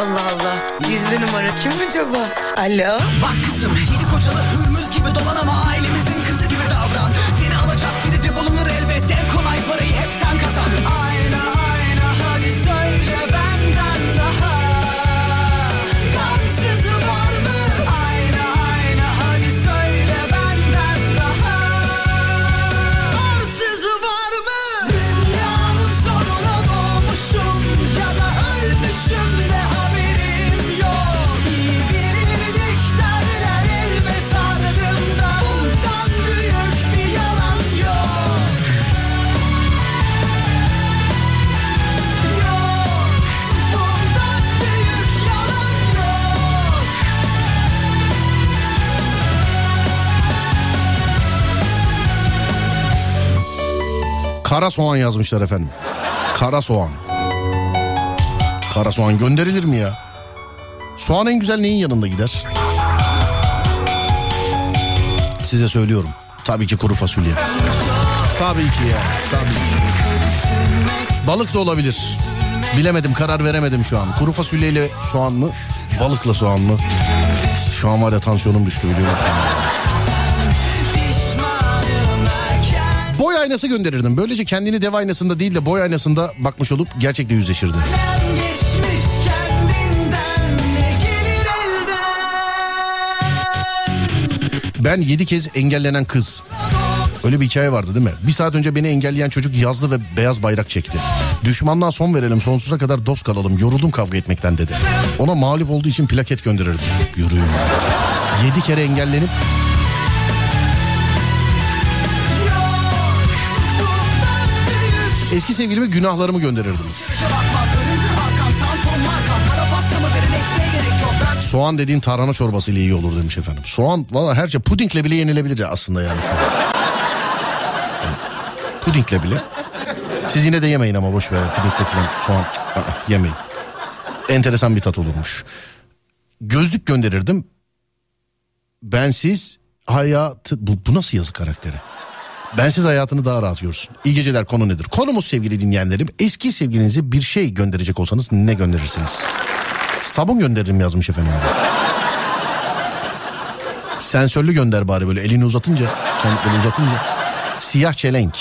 Allah Allah. Gizli numara. Kim acaba? Alo. Bak kızım yedi kocalı hürmüz gibi dolan ama Kara soğan yazmışlar efendim. Kara soğan. Kara soğan gönderilir mi ya? Soğan en güzel neyin yanında gider? Size söylüyorum. Tabii ki kuru fasulye. Tabii ki ya. Tabii. Balık da olabilir. Bilemedim karar veremedim şu an. Kuru fasulyeyle soğan mı? Balıkla soğan mı? Şu an var ya tansiyonum düştü biliyor? Aynası gönderirdim. Böylece kendini dev aynasında değil de boy aynasında bakmış olup gerçekle yüzleşirdi. Ben yedi kez engellenen kız. Öyle bir hikaye vardı değil mi? Bir saat önce beni engelleyen çocuk yazdı ve beyaz bayrak çekti. Düşmandan son verelim sonsuza kadar dost kalalım yoruldum kavga etmekten dedi. Ona mağlup olduğu için plaket gönderirdim. Yürüyün. Yedi kere engellenip eski sevgilime günahlarımı gönderirdim. Soğan dediğin tarhana çorbası ile iyi olur demiş efendim. Soğan valla her şey pudingle bile yenilebilir aslında yani soğan. Pudingle bile. Siz yine de yemeyin ama boş ver. Pudingle falan soğan aa, yemeyin. Enteresan bir tat olurmuş. Gözlük gönderirdim. Bensiz hayatı... Bu, bu nasıl yazı karakteri? Bensiz hayatını daha rahat görürsün. İyi geceler konu nedir? Konumuz sevgili dinleyenlerim. Eski sevgilinize bir şey gönderecek olsanız ne gönderirsiniz? Sabun gönderirim yazmış efendim. Sensörlü gönder bari böyle elini uzatınca. Kendi böyle uzatınca. Siyah çelenk.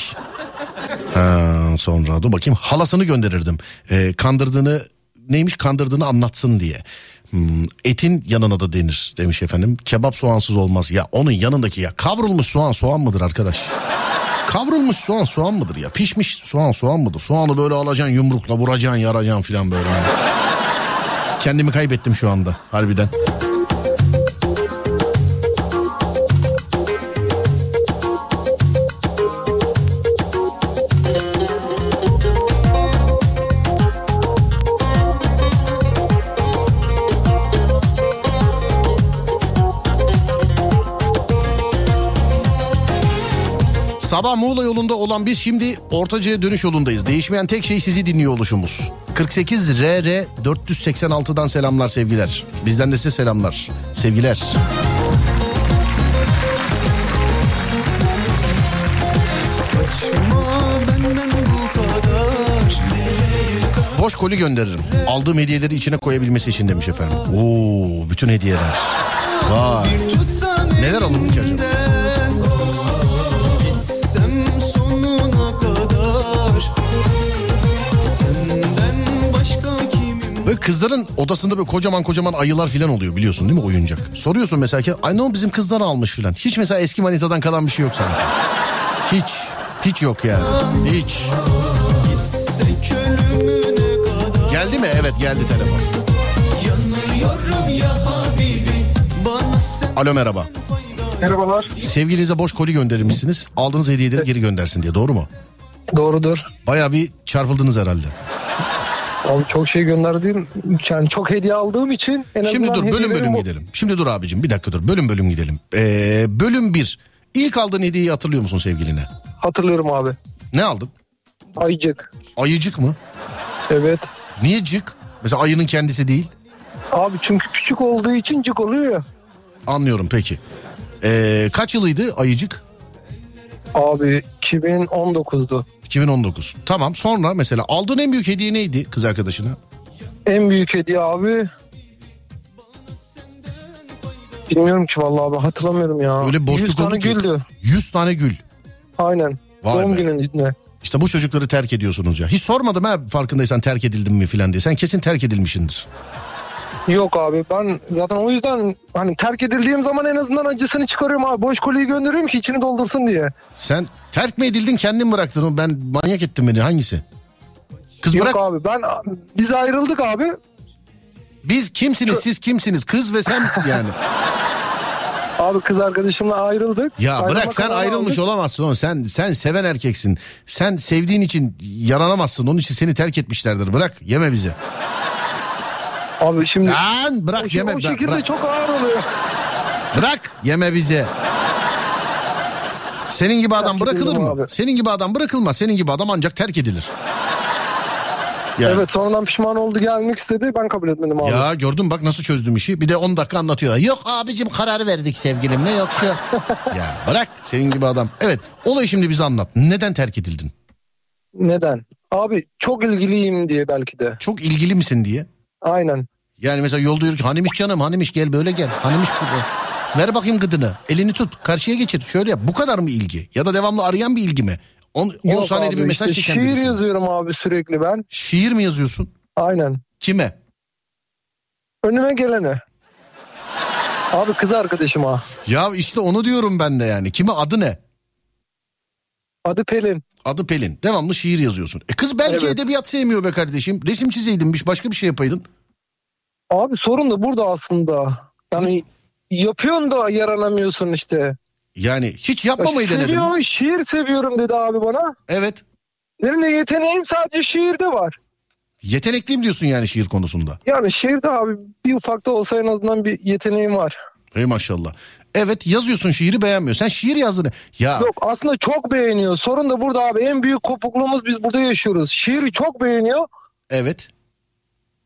Ha, sonra dur bakayım halasını gönderirdim. Ee, kandırdığını neymiş kandırdığını anlatsın diye. Hmm, etin yanına da denir demiş efendim. Kebap soğansız olmaz. Ya onun yanındaki ya kavrulmuş soğan soğan mıdır arkadaş? Kavrulmuş soğan soğan mıdır ya? Pişmiş soğan soğan mıdır? Soğanı böyle alacaksın yumrukla vuracaksın yaracaksın filan böyle. Kendimi kaybettim şu anda harbiden. Sabah Muğla yolunda olan biz şimdi Ortacı'ya dönüş yolundayız. Değişmeyen tek şey sizi dinliyor oluşumuz. 48 RR 486'dan selamlar sevgiler. Bizden de size selamlar. Sevgiler. Boş koli gönderirim. Aldığım hediyeleri içine koyabilmesi için demiş efendim. Oo, bütün hediyeler. Vay. Neler alındı ki acaba? Kızların odasında böyle kocaman kocaman ayılar falan oluyor biliyorsun değil mi oyuncak? Soruyorsun mesela ki ay ne bizim kızlar almış falan. Hiç mesela eski manitadan kalan bir şey yok sanki. Hiç. Hiç yok yani. Hiç. Geldi mi? Evet geldi telefon. Alo merhaba. Merhabalar. Sevgilinize boş koli göndermişsiniz. Aldığınız hediyeleri geri göndersin diye doğru mu? Doğrudur. Baya bir çarpıldınız herhalde. Abi çok şey gönderdim. Yani çok hediye aldığım için en Şimdi dur bölüm bölüm o- gidelim. Şimdi dur abicim bir dakika dur bölüm bölüm gidelim. Ee, bölüm bir. İlk aldığın hediyeyi hatırlıyor musun sevgiline? Hatırlıyorum abi. Ne aldın? Ayıcık. Ayıcık mı? Evet. Niye cık? Mesela ayının kendisi değil. Abi çünkü küçük olduğu için cık oluyor ya. Anlıyorum peki. Ee, kaç yılıydı ayıcık? Abi 2019'du. 2019. Tamam sonra mesela aldığın en büyük hediye neydi kız arkadaşına? En büyük hediye abi. Bilmiyorum ki vallahi abi hatırlamıyorum ya. Öyle boşluk 100 tane güldü. 100 tane gül. Aynen. Vay Doğum be. gününde. İşte bu çocukları terk ediyorsunuz ya. Hiç sormadım ha farkındaysan terk edildim mi filan diye. Sen kesin terk edilmişsindir. Yok abi ben zaten o yüzden hani terk edildiğim zaman en azından acısını çıkarıyorum abi. Boş koliyi gönderiyorum ki içini doldursun diye. Sen terk mi edildin kendin bıraktın? Ben manyak ettim beni hangisi? Kız Yok bırak. abi ben biz ayrıldık abi. Biz kimsiniz siz kimsiniz? Kız ve sen yani. *laughs* Abi kız arkadaşımla ayrıldık. Ya Ayrılma bırak sen ayrılmış aldık. olamazsın oğlum. Sen sen seven erkeksin. Sen sevdiğin için yaranamazsın. Onun için seni terk etmişlerdir. Bırak yeme bizi. Abi şimdi Lan bırak o, yeme. o şekilde bırak, çok ağır oluyor. bırak yeme bizi. Senin gibi adam Terk bırakılır mı? abi. Senin gibi adam bırakılmaz. Senin gibi adam ancak terk edilir. Yani. Evet sonradan pişman oldu gelmek istedi ben kabul etmedim abi. Ya gördün bak nasıl çözdüm işi. Bir de 10 dakika anlatıyor. Yok abicim karar verdik sevgilimle yok şu. *laughs* ya bırak senin gibi adam. Evet olayı şimdi bize anlat. Neden terk edildin? Neden? Abi çok ilgiliyim diye belki de. Çok ilgili misin diye. Aynen. Yani mesela yolda yürürken hanimiş canım hanimiş gel böyle gel. Hanimiş burada. Ver bakayım gıdını. Elini tut. Karşıya geçir. Şöyle yap. Bu kadar mı ilgi? Ya da devamlı arayan bir ilgi mi? 10 Yok saniyede abi, bir mesaj işte çeken Şiir birisi. mi? yazıyorum abi sürekli ben. Şiir mi yazıyorsun? Aynen. Kime? Önüme gelene. Abi kız arkadaşıma. Ya işte onu diyorum ben de yani. Kime adı ne? Adı Pelin. Adı Pelin. Devamlı şiir yazıyorsun. E kız belki Evet. edebiyat sevmiyor be kardeşim. Resim çizeydinmiş başka bir şey yapaydın. Abi sorun da burada aslında. Yani yapıyorsun da yaralamıyorsun işte. Yani hiç yapmamayı ya, denedim. Seviyorum, şiir seviyorum dedi abi bana. Evet. Benim de yeteneğim sadece şiirde var. Yetenekliyim diyorsun yani şiir konusunda. Yani şiirde abi bir ufak da olsa en azından bir yeteneğim var. Ey maşallah. Evet yazıyorsun şiiri beğenmiyor. Sen şiir yazdın. Ya. Yok aslında çok beğeniyor. Sorun da burada abi. En büyük kopukluğumuz biz burada yaşıyoruz. Şiiri çok beğeniyor. Evet.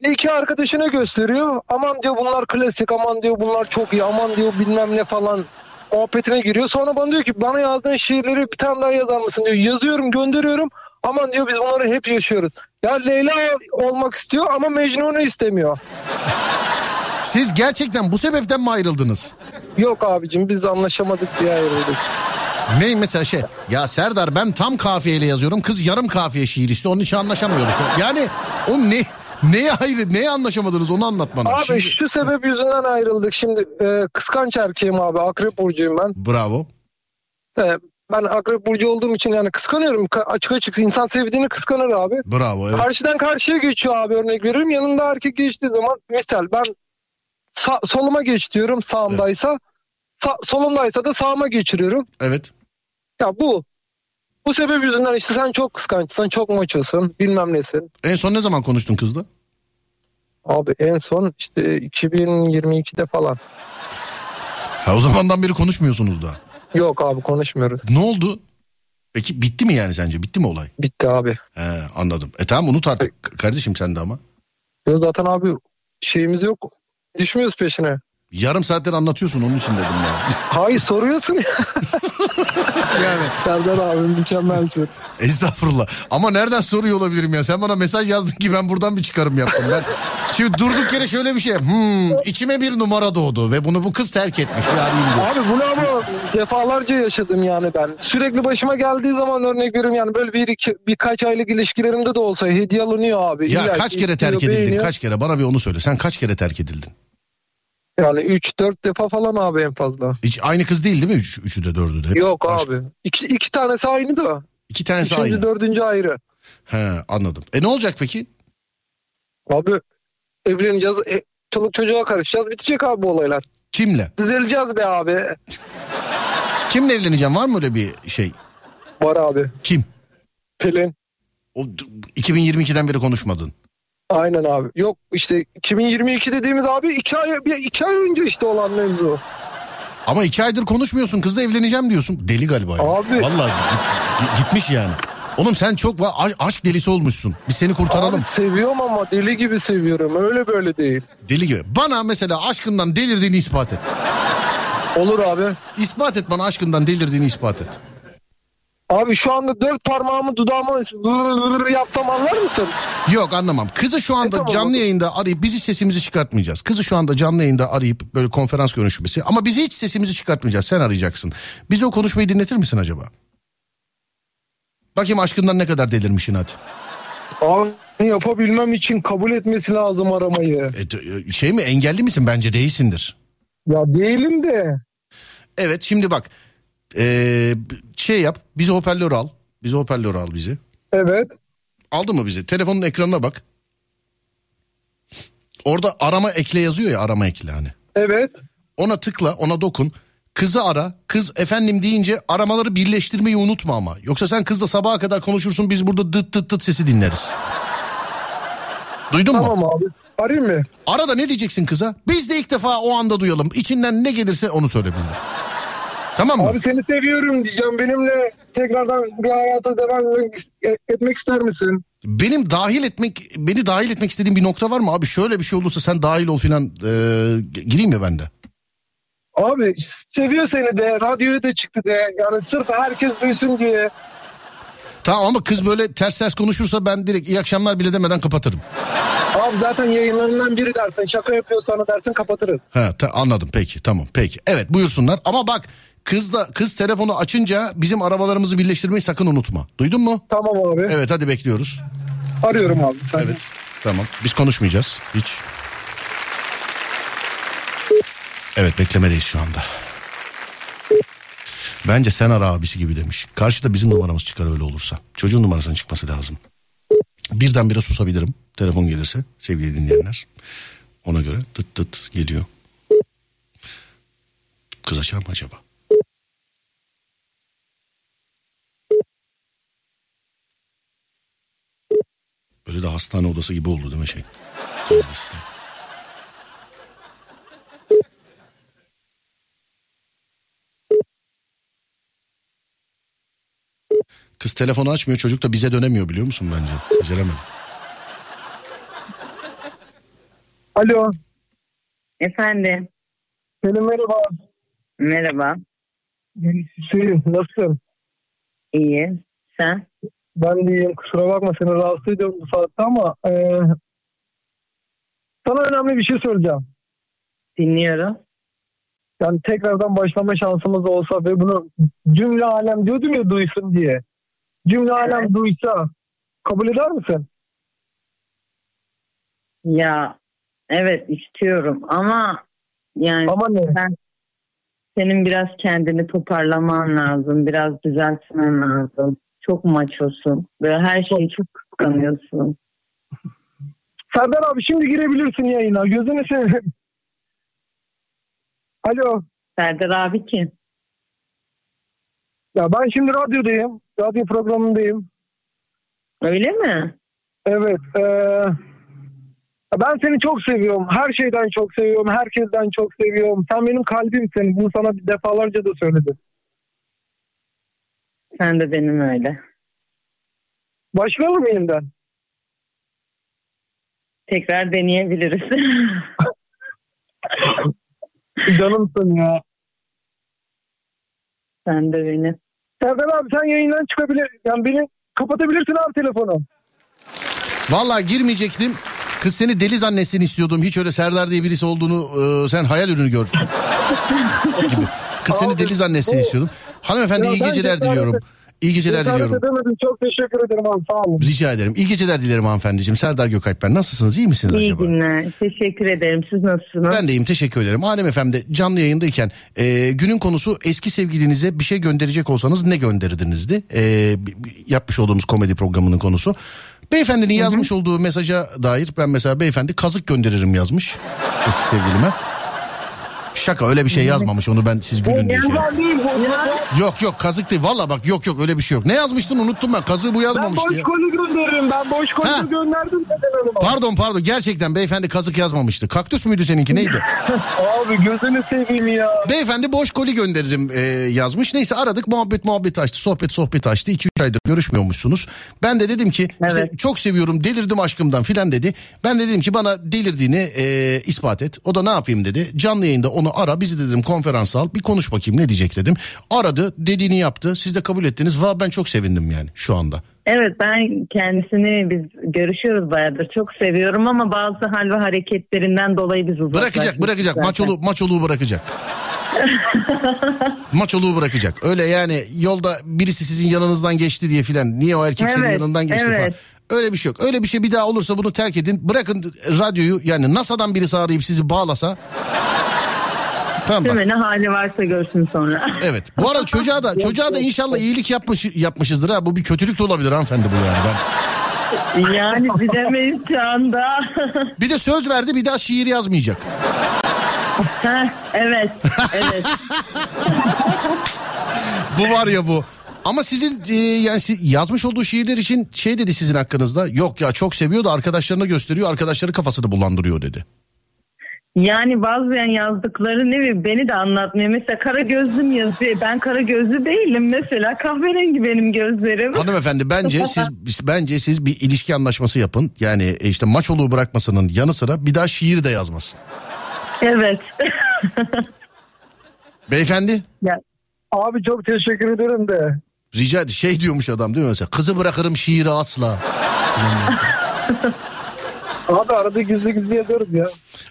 İki arkadaşına gösteriyor. Aman diyor bunlar klasik, aman diyor bunlar çok iyi, aman diyor bilmem ne falan muhabbetine giriyor. Sonra bana diyor ki bana yazdığın şiirleri bir tane daha yazar mısın diyor. Yazıyorum gönderiyorum. Aman diyor biz bunları hep yaşıyoruz. Ya Leyla olmak istiyor ama Mecnun'u istemiyor. Siz gerçekten bu sebepten mi ayrıldınız? Yok abicim biz anlaşamadık diye ayrıldık. Ne mesela şey ya Serdar ben tam kafiyeyle yazıyorum kız yarım kafiye şiir istiyor onun için anlaşamıyoruz. Yani o ne Neye ayrı, neye anlaşamadınız onu anlat bana. Abi şimdi... şu sebep yüzünden ayrıldık. Şimdi e, kıskanç erkeğim abi. Akrep burcuyum ben. Bravo. E, ben akrep burcu olduğum için yani kıskanıyorum. Açık açık insan sevdiğini kıskanır abi. Bravo evet. Karşıdan karşıya geçiyor abi örnek veriyorum. Yanında erkek geçtiği zaman misal ben sağ, soluma geç diyorum sağımdaysa. Evet. Sa solumdaysa da sağıma geçiriyorum. Evet. Ya bu bu sebep yüzünden işte sen çok kıskançsın, çok maçosun, bilmem nesin. En son ne zaman konuştun kızla? Abi en son işte 2022'de falan. Ha, o zamandan beri konuşmuyorsunuz da. Yok abi konuşmuyoruz. Ne oldu? Peki bitti mi yani sence? Bitti mi olay? Bitti abi. He, anladım. E tamam unut artık kardeşim sen de ama. Yok zaten abi şeyimiz yok. Düşmüyoruz peşine. Yarım saattir anlatıyorsun onun için dedim ya. *laughs* Hayır soruyorsun ya. *laughs* yani. Serdar abi mükemmel mükemmelsin. Şey. Estağfurullah. Ama nereden soruyor olabilirim ya? Sen bana mesaj yazdın ki ben buradan bir çıkarım yaptım. Ben şimdi durduk yere şöyle bir şey. Hmm, içime bir numara doğdu ve bunu bu kız terk etmiş. Bir. Abi bunu ama defalarca yaşadım yani ben. Sürekli başıma geldiği zaman örnek veriyorum yani böyle bir iki, birkaç aylık ilişkilerimde de olsa hediye alınıyor abi. Ya İlla kaç kere terk edildin? Beğeniyor. Kaç kere? Bana bir onu söyle. Sen kaç kere terk edildin? Yani 3-4 defa falan abi en fazla. Hiç aynı kız değil değil mi? Üç, de dördü de. Yok başka. abi. İki, iki tanesi aynı da. İki tanesi Üçüncü, aynı. Dördüncü ayrı. He anladım. E ne olacak peki? Abi evleneceğiz. E, çoluk çocuğa karışacağız. Bitecek abi bu olaylar. Kimle? Düzeleceğiz be abi. *laughs* Kimle evleneceğim? Var mı öyle bir şey? Var abi. Kim? Pelin. O, 2022'den beri konuşmadın. Aynen abi. Yok işte 2022 dediğimiz abi iki ay, bir, iki ay önce işte olan mevzu. Ama iki aydır konuşmuyorsun kızla evleneceğim diyorsun. Deli galiba. Yani. Abi. Vallahi git, gitmiş yani. Oğlum sen çok aşk delisi olmuşsun. Biz seni kurtaralım. Abi seviyorum ama deli gibi seviyorum. Öyle böyle değil. Deli gibi. Bana mesela aşkından delirdiğini ispat et. Olur abi. İspat et bana aşkından delirdiğini ispat et. Abi şu anda dört parmağımı dudağıma yapsam anlar mısın? Yok anlamam. Kızı şu anda e, canlı yayında arayıp biz hiç sesimizi çıkartmayacağız. Kızı şu anda canlı yayında arayıp böyle konferans görüşmesi ama biz hiç sesimizi çıkartmayacağız. Sen arayacaksın. Bize o konuşmayı dinletir misin acaba? Bakayım aşkından ne kadar delirmiş inat. Abi yapabilmem için kabul etmesi lazım aramayı. E, e şey mi engelli misin? Bence değilsindir. Ya değilim de. Evet şimdi bak ee, şey yap bize hoparlör al. Bize hoparlör al bizi. Evet. Aldı mı bizi? Telefonun ekranına bak. Orada arama ekle yazıyor ya arama ekle hani. Evet. Ona tıkla ona dokun. Kızı ara. Kız efendim deyince aramaları birleştirmeyi unutma ama. Yoksa sen kızla sabaha kadar konuşursun biz burada dıt dıt dıt sesi dinleriz. Duydun tamam mu? Tamam abi. Arayayım mı? Ara da ne diyeceksin kıza? Biz de ilk defa o anda duyalım. İçinden ne gelirse onu söyle bize. Tamam mı? Abi seni seviyorum diyeceğim. Benimle tekrardan bir hayata devam etmek ister misin? Benim dahil etmek, beni dahil etmek istediğim bir nokta var mı abi? Şöyle bir şey olursa sen dahil ol filan e, gireyim ya ben de. Abi seviyor seni de, radyoya da çıktı de. Yani sırf herkes duysun diye. Tamam ama kız böyle ters ters konuşursa ben direkt iyi akşamlar bile demeden kapatırım. Abi zaten yayınlarından biri dersin. Şaka yapıyorsan dersin kapatırız. He ta- anladım peki tamam peki. Evet buyursunlar ama bak Kız da kız telefonu açınca bizim arabalarımızı birleştirmeyi sakın unutma. Duydun mu? Tamam abi. Evet hadi bekliyoruz. Arıyorum abi. Sen evet. De. Tamam. Biz konuşmayacağız hiç. Evet beklemedeyiz şu anda. Bence sen ara abisi gibi demiş. Karşıda bizim numaramız çıkar öyle olursa. Çocuğun numarasının çıkması lazım. Birden Birdenbire susabilirim. Telefon gelirse sevgili dinleyenler. Ona göre tıt tıt geliyor. Kız açar mı acaba? Böyle de hastane odası gibi oldu değil mi şey? Kız telefonu açmıyor çocuk da bize dönemiyor biliyor musun bence? Beceremem. Alo. Efendim. Selam merhaba. Merhaba. Hüseyin nasılsın? İyi. Sen? Ben de iyiyim. Kusura bakma seni rahatsız ediyorum bu saatte ama eee, sana önemli bir şey söyleyeceğim. Dinliyorum. Yani tekrardan başlama şansımız olsa ve bunu cümle alem diyordum ya duysun diye. Cümle alem duysa kabul eder misin? Ya evet istiyorum ama yani Ama ne? senin biraz kendini toparlaman lazım. Biraz düzeltmen lazım. Çok maçosun. Böyle her şeyi çok kıskanıyorsun. *laughs* Serdar abi şimdi girebilirsin yayına. Gözünü seveyim. Alo. Serdar abi kim? Ya ben şimdi radyodayım. Radyo programındayım. Öyle mi? Evet. eee, ben seni çok seviyorum. Her şeyden çok seviyorum. Herkesten çok seviyorum. Sen benim kalbimsin. Bunu sana defalarca da söyledim. Sen de benim öyle. Başlayalım mı yeniden? Tekrar deneyebiliriz. *laughs* Canımsın ya. Sen de beni. Serdar abi sen yayından çıkabilir. Yani beni kapatabilirsin abi telefonu. Vallahi girmeyecektim. Kız seni deli zannetsin istiyordum. Hiç öyle Serdar diye birisi olduğunu e, sen hayal ürünü gör. gibi. *laughs* Kız seni deli zannetsin o- istiyordum. Hanımefendi Ya iyi geceler diliyorum. İyi geceler Cesaret diliyorum. edemedim. Çok teşekkür ederim abi. Sağ olun. Rica ederim. İyi geceler dilerim hanımefendiciğim. Serdar Gökalp ben. Nasılsınız? İyi misiniz İyi acaba? günler. Teşekkür ederim. Siz nasılsınız? Ben de iyiyim teşekkür ederim. Alem FM'de canlı yayındayken e, günün konusu eski sevgilinize bir şey gönderecek olsanız ne gönderirdinizdi? E, yapmış olduğumuz komedi programının konusu. Beyefendinin yazmış olduğu mesaja dair ben mesela beyefendi kazık gönderirim yazmış eski sevgilime. Şaka öyle bir şey yazmamış onu ben siz gülün diye şey. Ben. Yok yok kazık değil valla bak yok yok öyle bir şey yok. Ne yazmıştın unuttum ben kazığı bu Ben yazmamıştı boş koli gönderirim. Ben boş koli Ha. gönderdim. Pardon pardon gerçekten beyefendi kazık yazmamıştı. Kaktüs müydü seninki neydi? *laughs* Abi gözünü seveyim ya. Beyefendi boş koli gönderirim e, yazmış. Neyse aradık muhabbet muhabbet açtı. Sohbet sohbet açtı. 2-3 aydır görüşmüyormuşsunuz. Ben de dedim ki işte Evet. çok seviyorum delirdim aşkımdan filan dedi. Ben de dedim ki bana delirdiğini e, ispat et. O da ne yapayım dedi. Canlı yayında onu ara bizi dedim konferans al bir konuş bakayım ne diyecek dedim. Aradı dediğini yaptı. Siz de kabul ettiniz. Va ben çok sevindim yani şu anda. Evet ben kendisini biz görüşüyoruz bayağıdır. Çok seviyorum ama bazı hal ve hareketlerinden dolayı biz uzaklaştık. Bırakacak bırakacak zaten. maçolu maçoluğu bırakacak. *laughs* maçoluğu bırakacak. Öyle yani yolda birisi sizin yanınızdan geçti diye filan. Niye o erkek senin Evet, yanından geçti evet. falan. Öyle bir şey yok. Öyle bir şey bir daha olursa bunu terk edin. Bırakın radyoyu yani NASA'dan birisi arayıp sizi bağlasa. Tamam Değil bak. mi? Ne hali varsa görsün sonra. Evet. Bu arada *laughs* çocuğa da çocuğa da inşallah iyilik yapmış yapmışızdır ha. Bu bir kötülük de olabilir hanımefendi bu yani. Ben... yani bilemeyiz şu anda. *laughs* Bir de söz verdi bir daha şiir yazmayacak. *laughs* Heh, evet. Evet. Bu var ya bu. Ama sizin e, yani yazmış olduğu şiirler için şey dedi sizin hakkınızda. Yok ya çok seviyor da arkadaşlarına gösteriyor. Arkadaşları kafasını bulandırıyor dedi. Yani bazen yazdıkları ne bileyim beni de anlatmıyor. Mesela kara gözlüm yazıyor. Ben kara gözlü değilim mesela. Kahverengi benim gözlerim. Hanımefendi bence siz bence siz bir ilişki anlaşması yapın. Yani e, işte maçoluğu bırakmasının yanı sıra bir daha şiir de yazmasın. Evet. *laughs* Beyefendi ya, Abi çok teşekkür ederim de. rica şey diyormuş adam değil mi mesela? Kızı bırakırım şiiri asla. *laughs* Abi arada gizli gizli yazıyoruz ya.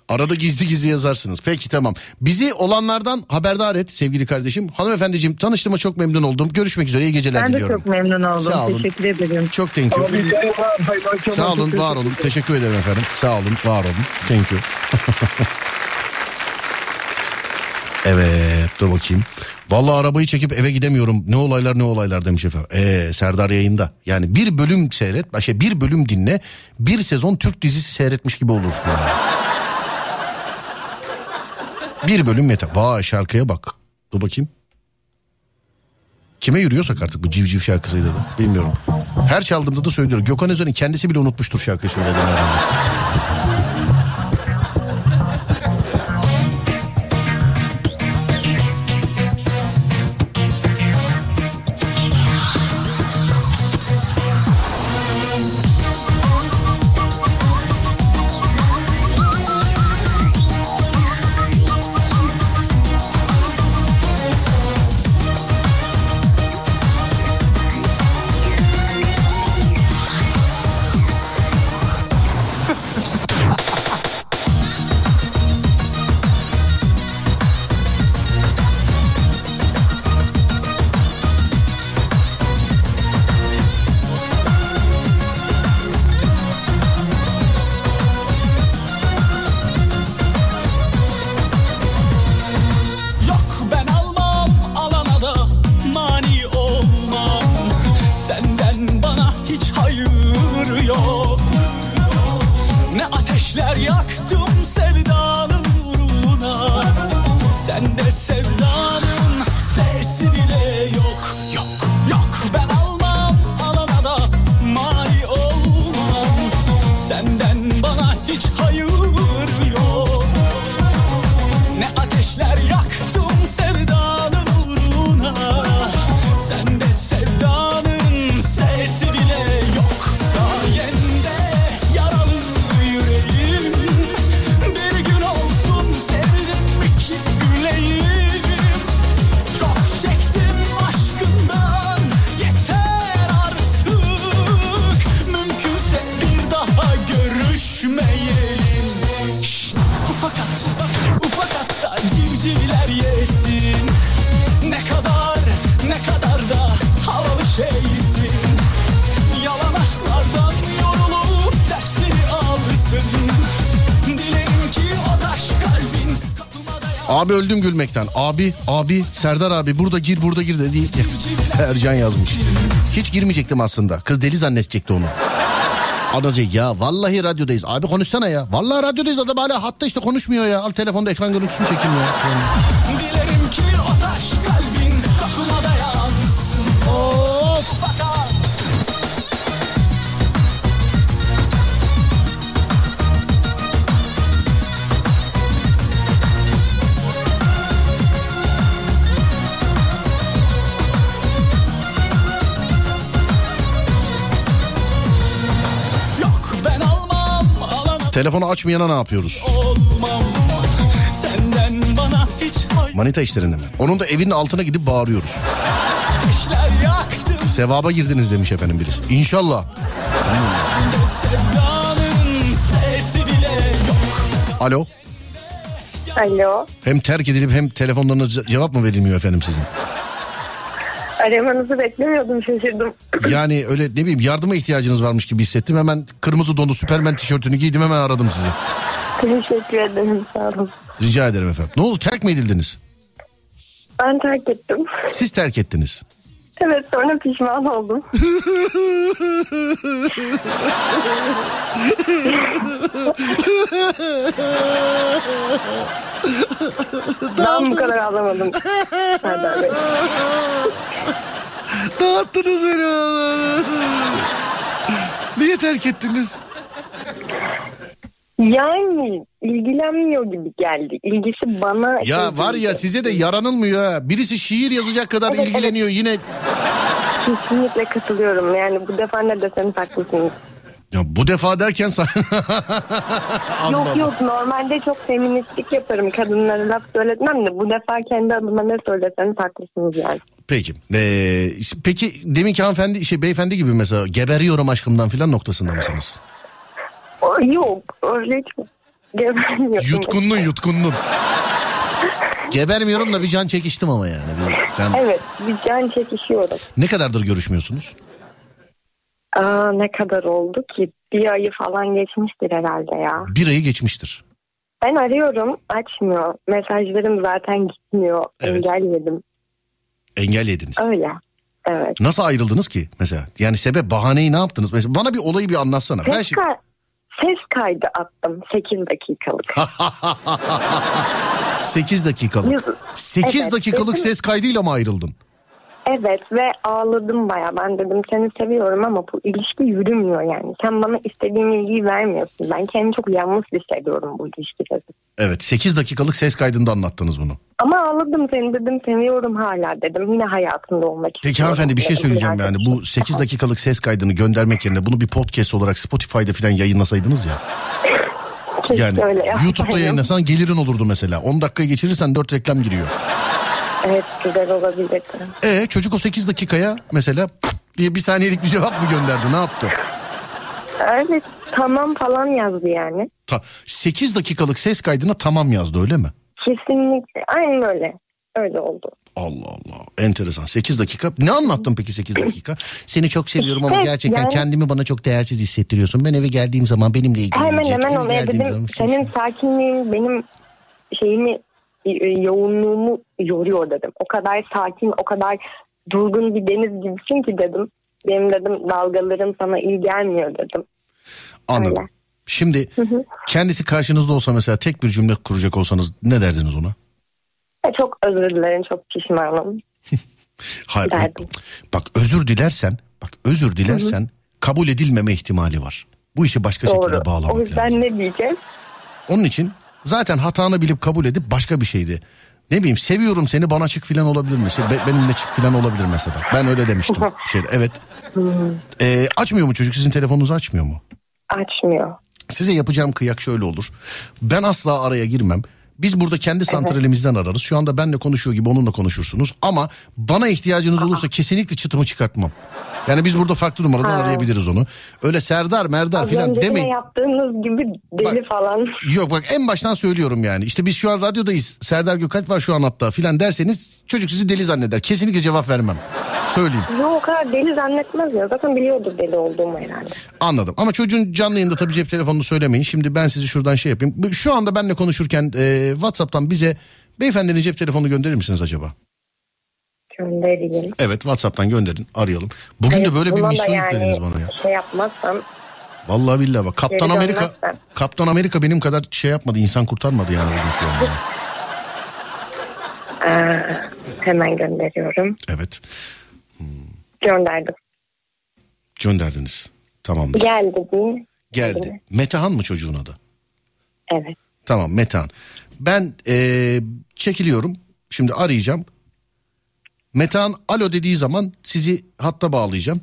Arada gizli gizli yazarsınız. Peki tamam. Bizi olanlardan haberdar et sevgili kardeşim. Hanımefendiciğim tanıştığıma çok memnun oldum. Görüşmek üzere iyi geceler ben de diliyorum. çok memnun oldum. Sağ olun. Teşekkür ederim. Çok thank you. Sağ olun, var olun. Teşekkür ederim efendim. Sağ olun, var olun. Thank you. *laughs* evet, dur bakayım. Vallahi arabayı çekip eve gidemiyorum. Ne olaylar ne olaylar demiş efendim. Ee, Serdar yayında. Yani bir bölüm seyret, şey bir bölüm dinle. Bir sezon Türk dizisi seyretmiş gibi olursun. yani. bir bölüm yeter. Vay şarkıya bak. Dur bakayım. Kime yürüyorsak artık bu civciv şarkısıydı da bilmiyorum. Her çaldığımda da söylüyorum. Gökhan Özen'in kendisi bile unutmuştur şarkıyı söylediğini Abi, abi, Serdar abi burada gir burada gir dedi. *laughs* Sercan yazmış. Hiç girmeyecektim aslında. Kız deli zannedecekti onu. Anacı ya vallahi radyodayız. Abi konuşsana ya. Vallahi radyodayız adam hala hatta işte konuşmuyor ya. Al telefonda ekran görüntüsünü çekin ya. Dilerim Telefonu açmayana ne yapıyoruz? olmam Manita işlerinde mi? Onun da evinin altına gidip bağırıyoruz. Sevaba girdiniz demiş efendim birisi. İnşallah. Alo. Alo. Hem terk edilip hem telefonlarınıza cevap mı verilmiyor efendim sizin? Aramanızı beklemiyordum şaşırdım. *clears throat* Yani öyle ne bileyim yardıma ihtiyacınız varmış gibi hissettim. Hemen kırmızı donlu Süpermen tişörtünü giydim hemen aradım sizi. Teşekkür ederim sağ olun. Rica ederim efendim. Ne oldu terk mi edildiniz? Ben terk ettim. Siz terk ettiniz. Evet sonra pişman oldum. *laughs* ben bu kadar ağlamadım. Serdar *laughs* Bey. Dağıttınız beni. Niye terk ettiniz? Yani ilgilenmiyor gibi geldi. İlgisi bana... Ya var ya size de yaranılmıyor ha. Birisi şiir yazacak kadar Evet, ilgileniyor yine. Kesinlikle katılıyorum. Yani bu defa ne deseniz haklısınız. Ya bu defa derken sen... *laughs* Yok yok normalde çok feministlik yaparım. Kadınlara laf söyletmem de bu defa kendi adıma ne söyleseniz haklısınız yani. Peki. Ee, peki deminki hanımefendi şey beyefendi gibi mesela geberiyorum aşkımdan filan noktasında mısınız? Yok öyle gebermiyorum. Yutkundun yutkundun. Gebermiyorum da bir can çekiştim ama yani. Bir can... Evet bir can çekişiyorum. Ne kadardır görüşmüyorsunuz? Aa, ne kadar oldu ki? Bir ayı falan geçmiştir herhalde ya. Bir ayı geçmiştir. Ben arıyorum açmıyor. Mesajlarım zaten gitmiyor. Evet. Engelledim. Engel yediniz. Öyle. Evet. Nasıl ayrıldınız ki mesela? Yani sebep bahaneyi ne yaptınız? Mesela bana bir olayı bir anlatsana. Ben Ses, şimdi... ses kaydı attım 8 dakikalık. *laughs* 8 dakikalık. Yüz- 8 Evet, dakikalık sesim- ses kaydıyla mı ayrıldın? Evet ve ağladım baya. Ben dedim seni seviyorum ama bu ilişki yürümüyor yani. Sen bana istediğin ilgiyi vermiyorsun. Ben kendimi çok yalnız hissediyorum bu ilişkide. Evet 8 dakikalık ses kaydında anlattınız bunu. Ama ağladım seni dedim seviyorum hala dedim. Yine hayatında olmak Peki istiyorum. hanımefendi bir şey söyleyeceğim yani. Bu 8 dakikalık ses kaydını göndermek yerine bunu bir podcast olarak Spotify'da falan yayınlasaydınız ya. Yani öyle. YouTube'da yayınlasan gelirin olurdu mesela. 10 dakikayı geçirirsen 4 reklam giriyor. Evet güzel olabilirdi. E çocuk o 8 dakikaya mesela diye bir saniyelik bir cevap mı gönderdi ne yaptı? Evet tamam falan yazdı yani. Ta, 8 dakikalık ses kaydına tamam yazdı öyle mi? Kesinlikle aynen öyle. Öyle oldu. Allah Allah enteresan 8 dakika ne anlattın peki 8 dakika seni çok seviyorum ama gerçekten yani- kendimi bana çok değersiz hissettiriyorsun ben eve geldiğim zaman benimle ilgilenecek Hemen hemen geldiğim dedim senin sakinliğin benim şeyimi yoğunluğumu yoruyor dedim. O kadar sakin, o kadar durgun bir deniz gibisin ki dedim. Benim dedim dalgalarım sana iyi gelmiyor dedim. anladım öyle. Şimdi kendisi karşınızda olsa mesela tek bir cümle kuracak olsanız ne derdiniz ona? E, Çok özür dilerim, çok pişmanım. *laughs* Hayır. Derdim. Bak özür dilersen, bak özür dilersen kabul edilmeme ihtimali var. Bu işi başka Doğru. şekilde bağlamak O yüzden lazım. ne diyeceğiz? Onun için zaten hatanı bilip kabul edip başka bir şeydi. Ne bileyim seviyorum seni bana çık filan olabilir mi? Be- benimle çık filan olabilir mesela. Ben öyle demiştim. *laughs* Şeyde, evet. Ee, açmıyor mu çocuk sizin telefonunuzu açmıyor mu? Açmıyor. Size yapacağım kıyak şöyle olur. Ben asla araya girmem. Biz burada kendi santralimizden ararız. Şu anda benle konuşuyor gibi onunla konuşursunuz. Ama bana ihtiyacınız olursa kesinlikle çıtımı çıkartmam. Yani biz burada farklı numaradan Ha. arayabiliriz onu. Öyle Serdar Merdar filan demeyin. yaptığınız gibi deli Bak- falan. Yok bak en baştan söylüyorum yani. İşte biz şu an radyodayız. Serdar Gökalp var şu an hatta filan derseniz çocuk sizi deli zanneder. Kesinlikle cevap vermem. Söyleyeyim. Yok o kadar deli zannetmez ya. Zaten biliyordur deli olduğumu herhalde. Anladım. Ama çocuğun canlı yayında tabii cep telefonunu söylemeyin. Şimdi ben sizi şuradan şey yapayım. Şu anda benle konuşurken e, WhatsApp'tan bize beyefendinin cep telefonunu gönderir misiniz acaba? Göndereyim. Evet WhatsApp'tan gönderin arayalım. Bugün de böyle bir misyon yani yüklediniz bana ya. Şey yapmazsam Vallahi billahi bak. Kaptan Amerika dönmezsen. Kaptan Amerika benim kadar şey yapmadı. insan kurtarmadı yani. aa, hemen gönderiyorum. Evet. Gönderdim. Gönderdiniz. Tamamdır. Geldi değil mi? Geldi. Metehan mı çocuğun adı? Evet. Tamam Metehan. Ben eee, çekiliyorum. Şimdi arayacağım. Metehan alo dediği zaman sizi hatta bağlayacağım.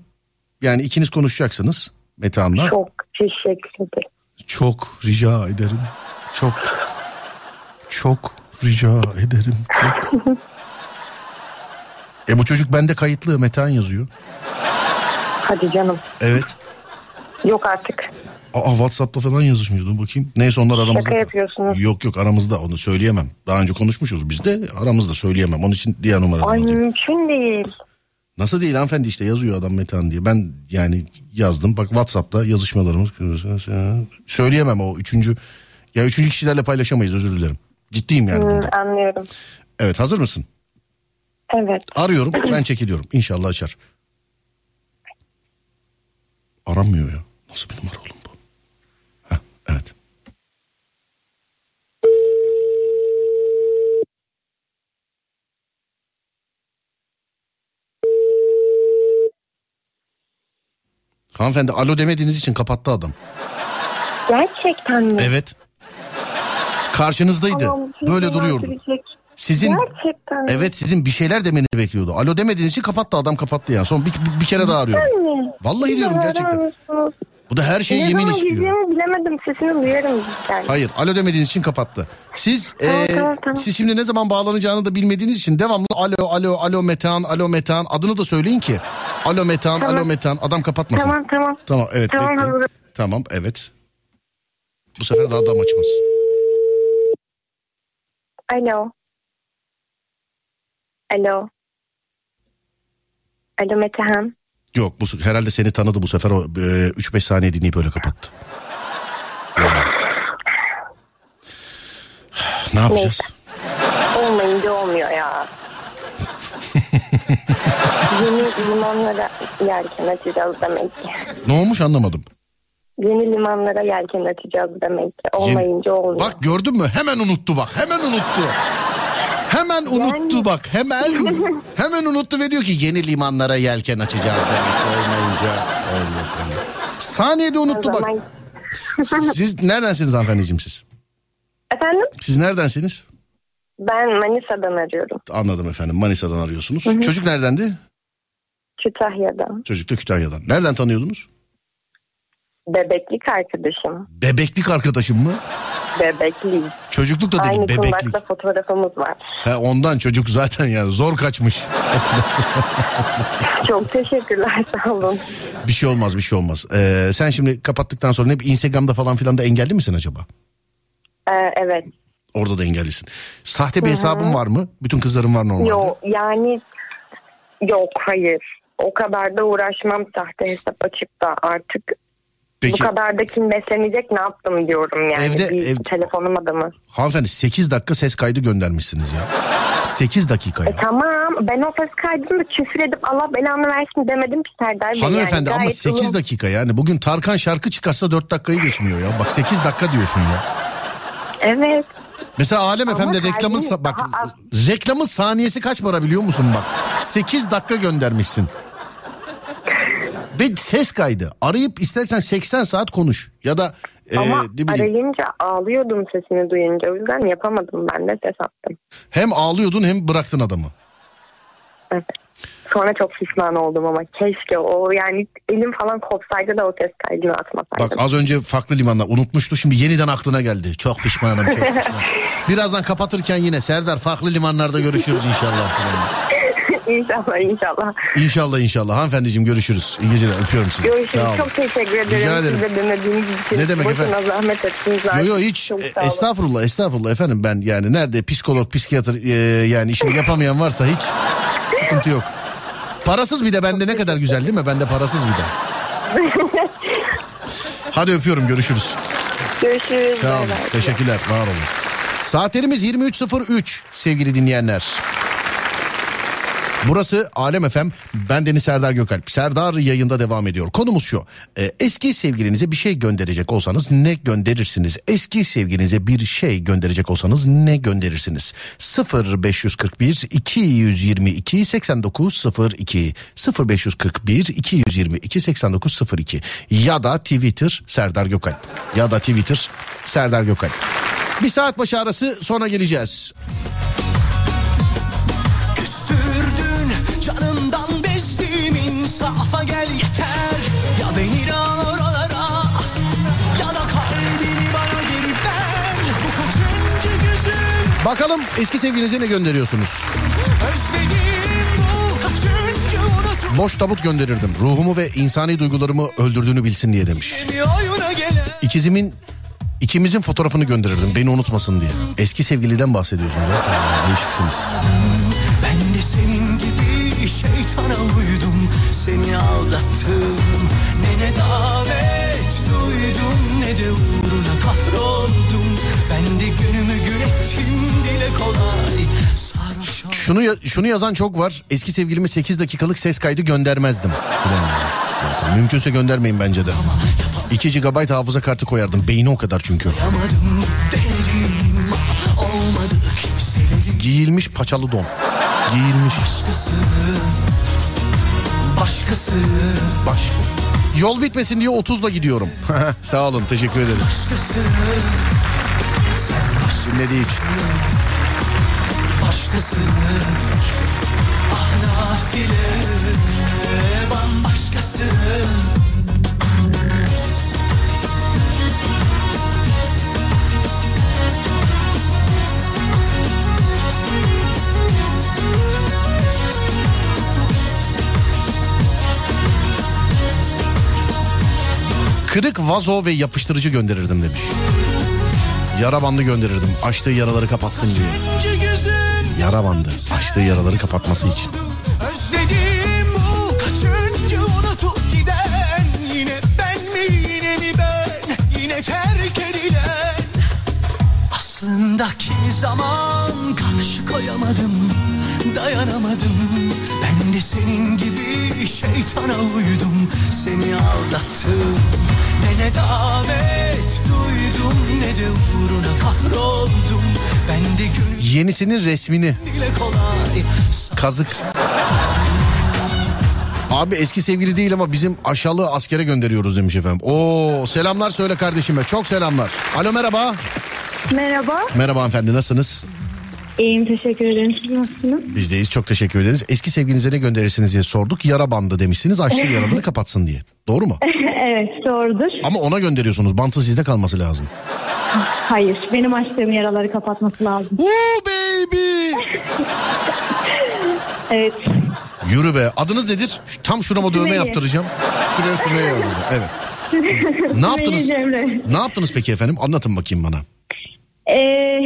Yani ikiniz konuşacaksınız Metehan'la. Çok teşekkür ederim. Çok rica ederim. Çok çok rica ederim. Çok. e bu çocuk bende kayıtlı Metehan yazıyor. Hadi canım. Evet. Yok artık. Aa WhatsApp'ta falan yazışmıyordu bakayım. Neyse onlar aramızda. Şaka yapıyorsunuz. Yok yok aramızda onu söyleyemem. Daha önce konuşmuşuz biz de aramızda söyleyemem. Onun için diğer numaradan Ay alayım. mümkün değil. Nasıl değil hanımefendi işte yazıyor adam Metehan diye. Ben yani yazdım. Bak WhatsApp'ta yazışmalarımız. Söyleyemem o üçüncü. Ya üçüncü kişilerle paylaşamayız özür dilerim. Ciddiyim yani Hı, bunda. anlıyorum. Evet hazır mısın? Evet. Arıyorum ben çekiliyorum. İnşallah açar. Aranmıyor ya. Nasıl bir numara oğlum bu? Heh, evet. Hanımefendi alo demediğiniz için kapattı adam. Gerçekten mi? Evet. Karşınızdaydı. Allah'ım, Böyle duruyordu. Sizin Gerçekten mi? evet sizin bir şeyler demenizi bekliyordu. Alo demediğiniz için kapattı adam kapattı yani. Son bir, bir, bir kere daha arıyorum. Sen mi? Vallahi diyorum arar gerçekten. mısınız? Bu da her şeye ne yemin istiyor. gireceğimi bilemedim. Sesini duyarım cidden. Hayır alo demediğiniz için kapattı. Siz Tamam, eee, tamam, tamam. siz şimdi ne zaman bağlanacağını da bilmediğiniz için devamlı alo alo alo Metehan alo Metehan adını da söyleyin ki. Alo Metehan Tamam. alo Metehan adam kapatmasın. Tamam tamam. Tamam evet Tamam, bekleyin. Tamam evet. Bu sefer de adam açmaz. Alo. Alo. Alo Metehan. Yok bu herhalde seni tanıdı bu sefer o eee, 3-5 saniye dinleyip öyle kapattı. Ne yapacağız? Olmayınca olmuyor ya. *laughs* Yeni limanlara yelken açacağız demek ki. Ne olmuş anlamadım. Yeni limanlara yelken açacağız demek ki. Olmayınca olmuyor. Bak gördün mü? Hemen unuttu bak. Hemen unuttu. Hemen unuttu bak. Hemen. *laughs* Hemen unuttu ve diyor ki yeni limanlara yelken açacağız demek olmayınca olmuyor. Saniyede unuttu bak. Siz neredensiniz hanımefendiciğim siz? Efendim? Siz neredensiniz? Ben Manisa'dan arıyorum. Anladım efendim. Manisa'dan arıyorsunuz. Çocuk neredendi? Kütahya'dan. Çocuk da Kütahya'dan. Nereden tanıyordunuz? Bebeklik arkadaşım. Bebeklik arkadaşım mı? Bebeklik. Çocukluk da değil Aynı bebeklik. kundakta fotoğrafımız var. He, ondan çocuk zaten yani zor kaçmış. *laughs* Çok teşekkürler sağ olun. Bir şey olmaz bir şey olmaz. Ee, sen şimdi kapattıktan sonra ne Instagram'da falan filan da engelli misin acaba? Ee, evet. Orada da engellisin. Sahte bir hesabın var mı? Bütün kızların var normalde. Yok yani yok hayır. O kadar da uğraşmam sahte hesap açıp da artık Peki. Bu kadar da kim beslenecek ne yaptım diyorum yani. Evde- bir ev- telefonum adamı. Hanımefendi 8 dakika ses kaydı göndermişsiniz ya. 8 dakika E ya. tamam ben o ses kaydını da küfür edip Allah belanı versin demedim ki Serdar Bey. Hanımefendi yani. ama Gayet 8 ılım. dakika yani. Bugün Tarkan şarkı çıkarsa 4 dakikayı geçmiyor ya. Bak 8 dakika diyorsun ya. Evet. Mesela Alem Ama Efendi reklamın sa- bak az. reklamın saniyesi kaç para biliyor musun bak? 8 dakika göndermişsin. Ve ses kaydı. Arayıp istersen 80 saat konuş. Ya da e, Ama ne bileyim, arayınca ağlıyordum sesini duyunca. O yüzden yapamadım ben de ses attım. hem ağlıyordun hem bıraktın adamı. Evet. Sonra çok pişman oldum ama keşke o yani elim falan kopsaydı da o ses kaydını atmasaydım. Bak az önce farklı limanlar unutmuştu şimdi yeniden aklına geldi. Çok pişmanım çok pişmanım. *laughs* Birazdan kapatırken yine Serdar farklı limanlarda görüşürüz inşallah. *laughs* inşallah inşallah. İnşallah inşallah. Hanımefendiciğim görüşürüz. İyi geceler öpüyorum sizi. Görüşürüz. Çok teşekkür ederim. Rica ederim. Size dinlediğiniz için. Ne demek Boşuna efendim? zahmet ettiniz. zaten. Yo yo hiç estağfurullah estağfurullah efendim ben yani nerede psikolog psikiyatr e, yani işini yapamayan varsa hiç sıkıntı yok. Parasız bir de bende ne kadar güzel değil mi? Bende parasız bir de. *laughs* Hadi öpüyorum görüşürüz. Görüşürüz. Sağ olun. Teşekkürler. Var olun. Saatlerimiz 23.03 sevgili dinleyenler. Burası Alem FM. Ben Deniz Serdar Gökalp. Serdar yayında devam ediyor. Konumuz şu. Ee, eski sevgilinize bir şey gönderecek olsanız ne gönderirsiniz? Eski sevgilinize bir şey gönderecek olsanız ne gönderirsiniz? 0541 222 8902 0541 222 8902 ya da Twitter Serdar Gökalp ya da Twitter Serdar Gökalp. Bir saat başı arası sonra geleceğiz. Küstürdün canımdan bezdim insafa gel yeter Ya beni al oralara Ya da kalbini bana geri ver Bu kaçıncı gözüm Bakalım eski sevgilinize ne gönderiyorsunuz? özledim bu kaçıncı unutum Boş tabut gönderirdim. Ruhumu ve insani duygularımı öldürdüğünü bilsin diye demiş. İkizimin ikimizin fotoğrafını gönderirdim beni unutmasın diye. Eski sevgiliden bahsediyorsunuz. Değişiksiniz. Ben de senin gibi şeytana uydum Seni aldattım Ne ne davet duydum Ne de uğruna kahroldum Ben de günümü gün ettim dile kolay Şunu şunu yazan çok var. Eski sevgilime 8 dakikalık ses kaydı göndermezdim. Zaten mümkünse göndermeyin bence de. 2 GB hafıza kartı koyardım. Beyni o kadar çünkü. Giyilmiş paçalı don. Giyilmiş. Başkası Başkası Başkası. Yol bitmesin diye 30'la gidiyorum. *laughs* Sağ olun teşekkür ederim. Başkası Dinlediği için. Başkası Ah nafile Bambaşkası Kırık vazo ve yapıştırıcı gönderirdim demiş. Yara bandı gönderirdim. Açtığı yaraları kapatsın diye. Yara bandı. Açtığı yaraları kapatması için. Aslında kimi zaman karşı koyamadım Dayanamadım Ben de senin gibi şeytana uydum Seni aldattım Ne ne davet duydum Ne de uğruna kahroldum Ben de gönül Yenisinin resmini kazık. Abi eski sevgili değil ama bizim aşağılığı askere gönderiyoruz demiş efendim. Oo selamlar söyle kardeşime. Çok selamlar. Alo merhaba. Merhaba. Merhaba hanımefendi nasılsınız? İyiyim teşekkür ederim. Siz nasılsınız? Bizdeyiz çok teşekkür ederiz. Eski sevgilinize ne gönderirsiniz diye sorduk. Yara bandı demişsiniz. Açtığı *laughs* yaraları kapatsın diye. Doğru mu? *laughs* evet doğrudur. Ama ona gönderiyorsunuz. Bantı sizde kalması lazım. Hayır benim açtığım yaraları kapatması lazım. Oo baby. *laughs* Evet. Yürü be. Adınız nedir? Şu- Tam şurama dövme Sümeyye. yaptıracağım. Şuraya Sümeyye yazacağım. Evet. Ne yaptınız? Cemre. Ne yaptınız peki efendim? Anlatın bakayım bana. Ee,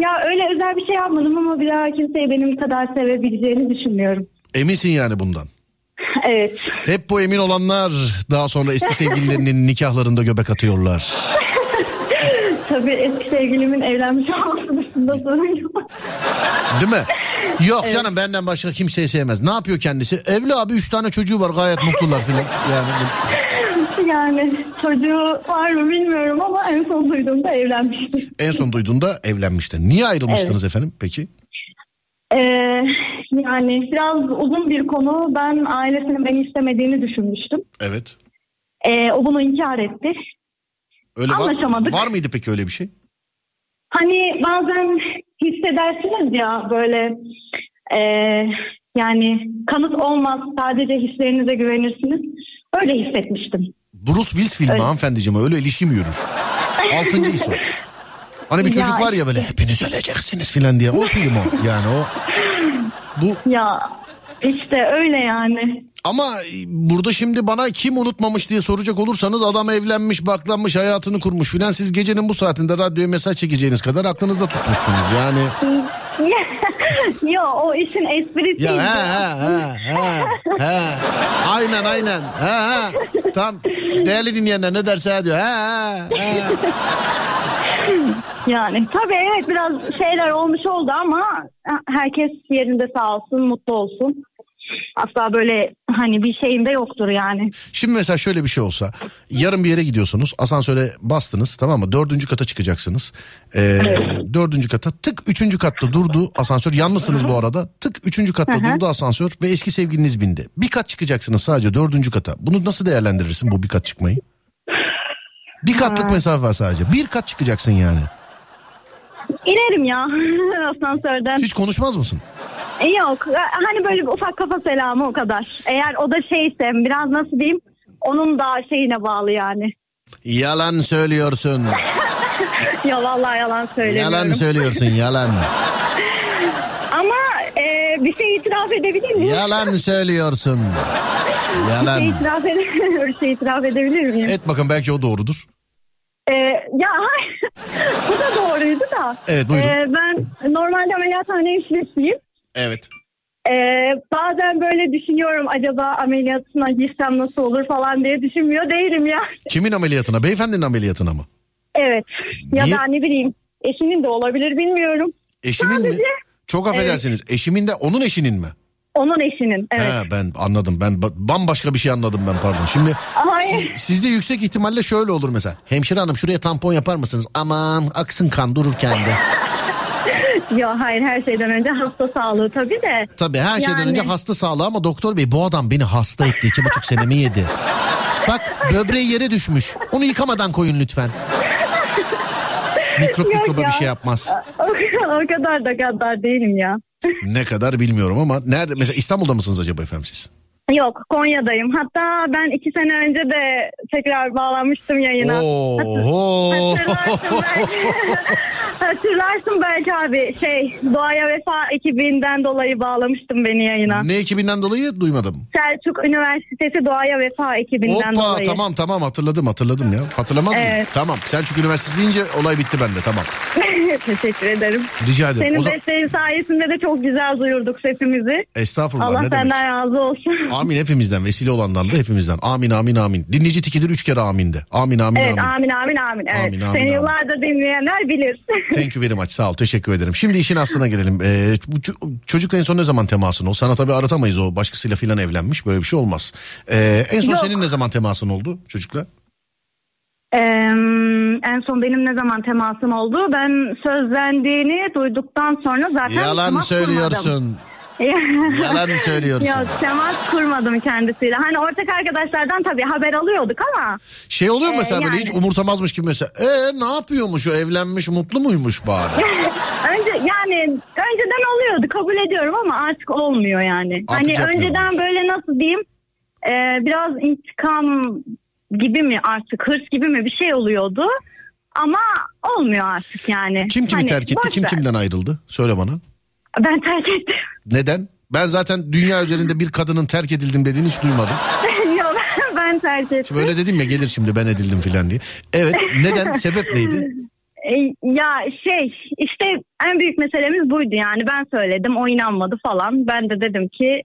ya öyle özel bir şey yapmadım ama bir daha kimseyi benim kadar sevebileceğini düşünmüyorum. Eminsin yani bundan. *laughs* Evet. Hep bu emin olanlar daha sonra eski sevgililerinin *laughs* nikahlarında göbek atıyorlar. *laughs* Tabii eski sevgilimin evlenmiş olması dışında sorun yok. Değil mi? Yok canım benden başka kimseyi sevmez. Ne yapıyor kendisi? Evli abi üç tane çocuğu var gayet mutlular filan. Yani Yani çocuğu var mı bilmiyorum ama en son duyduğumda evlenmişti. en son duyduğunda evlenmiştin. Niye ayrılmıştınız efendim peki? Ee, yani biraz uzun bir konu. Ben ailesinin beni istemediğini düşünmüştüm. Evet. Ee, o bunu inkar etti. Öyle var, Anlaşamadık. var mıydı peki öyle bir şey? Hani bazen hissedersiniz ya böyle e, yani kanıt olmaz sadece hislerinize güvenirsiniz. Öyle hissetmiştim. Bruce Willis filmi Öyle. hanımefendiciğim öyle ilişki mi yürür? Altıncı his o. Hani bir çocuk Ya var ya böyle hepiniz öleceksiniz filan diye. O film o yani o. Bu Ya işte öyle yani. Ama burada şimdi bana kim unutmamış diye soracak olursanız adam evlenmiş, baklanmış, hayatını kurmuş filan. Siz gecenin bu saatinde radyoya mesaj çekeceğiniz kadar aklınızda tutmuşsunuz. Yani *laughs* Yo o işin esprisi. ya he he he he. Aynen aynen. He he. Tam değerli dinleyenler ne derse diyor. He he he. *laughs* Yani tabii evet biraz şeyler olmuş oldu ama herkes yerinde sağ olsun, mutlu olsun. Asla böyle hani bir şeyim de yoktur yani. Şimdi mesela şöyle bir şey olsa yarın bir yere gidiyorsunuz asansöre bastınız tamam mı? Dördüncü kata çıkacaksınız. Ee, dördüncü kata tık üçüncü katta durdu asansör. Yalnızsınız bu arada. Tık üçüncü katta durdu asansör ve eski sevgiliniz bindi. Bir kat çıkacaksınız sadece dördüncü kata. Bunu nasıl değerlendirirsin bu bir kat çıkmayı? Bir katlık mesafe var sadece. Bir kat çıkacaksın yani İnerim ya *laughs* asansörden. hiç konuşmaz mısın E, Yok hani böyle ufak kafa selamı o kadar. Eğer o da şeyse biraz nasıl diyeyim onun da şeyine bağlı yani. yalan söylüyorsun *laughs* ya vallahi yalan söylemiyorum. yalan söylüyorsun yalan *laughs* Ama e, bir şey itiraf edebilir miyim? yalan söylüyorsun Bir şey yalan itiraf, ede- bir şey itiraf edebilir miyim? et bakın belki o doğrudur E, ya hayır. *laughs* bu da doğruydu da. Evet, buyurun. E, ben normalde ameliyathane hemşiresiyim. evet Ee, bazen böyle düşünüyorum acaba ameliyatına girsem nasıl olur falan diye düşünmüyor değilim ya. *laughs* Kimin ameliyatına? Beyefendinin ameliyatına mı? Evet. Ya Niye? da ne bileyim eşimin de olabilir bilmiyorum. Eşimin mi? Sadece Çok affedersiniz. Eşimin de onun eşinin mi? Onun eşinin. Evet. He, ben anladım. Ben ba- bambaşka bir şey anladım ben pardon. Şimdi Hayır. siz- sizde yüksek ihtimalle şöyle olur mesela. Hemşire hanım şuraya tampon yapar mısınız? Aman aksın kan dururken de. *laughs* Ya hayır her şeyden önce hasta sağlığı tabii de. Tabii her şeyden Yani- önce hasta sağlığı ama doktor bey bu adam beni hasta etti. iki buçuk senemi yedi. Bak böbreği yere düşmüş. Onu yıkamadan koyun lütfen. Mikrop Yok mikroba ya. bir şey yapmaz. O, o kadar da kadar değilim ya. Ne kadar bilmiyorum ama nerede mesela İstanbul'da mısınız acaba efendim siz? Yok Konya'dayım. Hatta ben iki sene önce de tekrar bağlanmıştım yayına. Oho. Hatırlarsın belki. *laughs* Hatırlarsın belki abi şey Doğaya Vefa ekibinden dolayı bağlamıştım beni yayına. Ne ekibinden dolayı duymadım. Selçuk Üniversitesi Doğaya Vefa ekibinden Hoppa dolayı. tamam tamam hatırladım hatırladım ya. Hatırlamaz mıyım? Evet. Tamam Selçuk Üniversitesi deyince olay bitti bende tamam. *laughs* Teşekkür ederim. Rica ederim. Senin O zaman- desteğin sayesinde de çok güzel duyurduk sesimizi. Estağfurullah Allah ne demek. senden razı olsun. *laughs* Amin hepimizden vesile olandan da hepimizden. Amin amin amin. Dinleyici tikidir üç kere amin de. Amin amin evet amin. amin amin amin. Evet. Amin, amin, Seni amin. yıllardır dinleyenler bilir. *laughs* Thank you very much sağ ol teşekkür ederim. Şimdi işin aslına gelelim. Ee, bu ço- çocukla en son ne zaman temasın oldu? Sana tabii aratamayız o başkasıyla filan evlenmiş böyle bir şey olmaz. Ee, en son Yok. senin ne zaman temasın oldu çocukla? Ee, en son benim ne zaman temasım oldu? Ben sözlendiğini duyduktan sonra zaten Yalan söylüyorsun. kurmadım. *laughs* Yalan söylüyorsun. Yok temas kurmadım kendisiyle. Hani ortak arkadaşlardan tabii haber alıyorduk ama Şey oluyor mu Ee, mesela böyle yani. hiç umursamazmış gibi mesela. E ne yapıyormuş o evlenmiş mutlu muymuş bari? *laughs* önce yani önceden oluyordu kabul ediyorum ama artık olmuyor yani. Artık hani önceden böyle nasıl diyeyim e, biraz intikam gibi mi artık hırs gibi mi bir şey oluyordu. Ama olmuyor artık yani. Kim kimi Hani terk etti kim ver. kimden ayrıldı? Söyle bana. Ben terk ettim. Neden? Ben zaten dünya üzerinde bir kadının terk edildim dediğini hiç duymadım. *laughs* Yok ben terk ettim. Şimdi öyle dedim ya gelir şimdi ben edildim filan diye. Evet neden? *laughs* Sebep neydi? E, Ya şey işte en büyük meselemiz buydu yani ben söyledim o inanmadı falan. Ben de dedim ki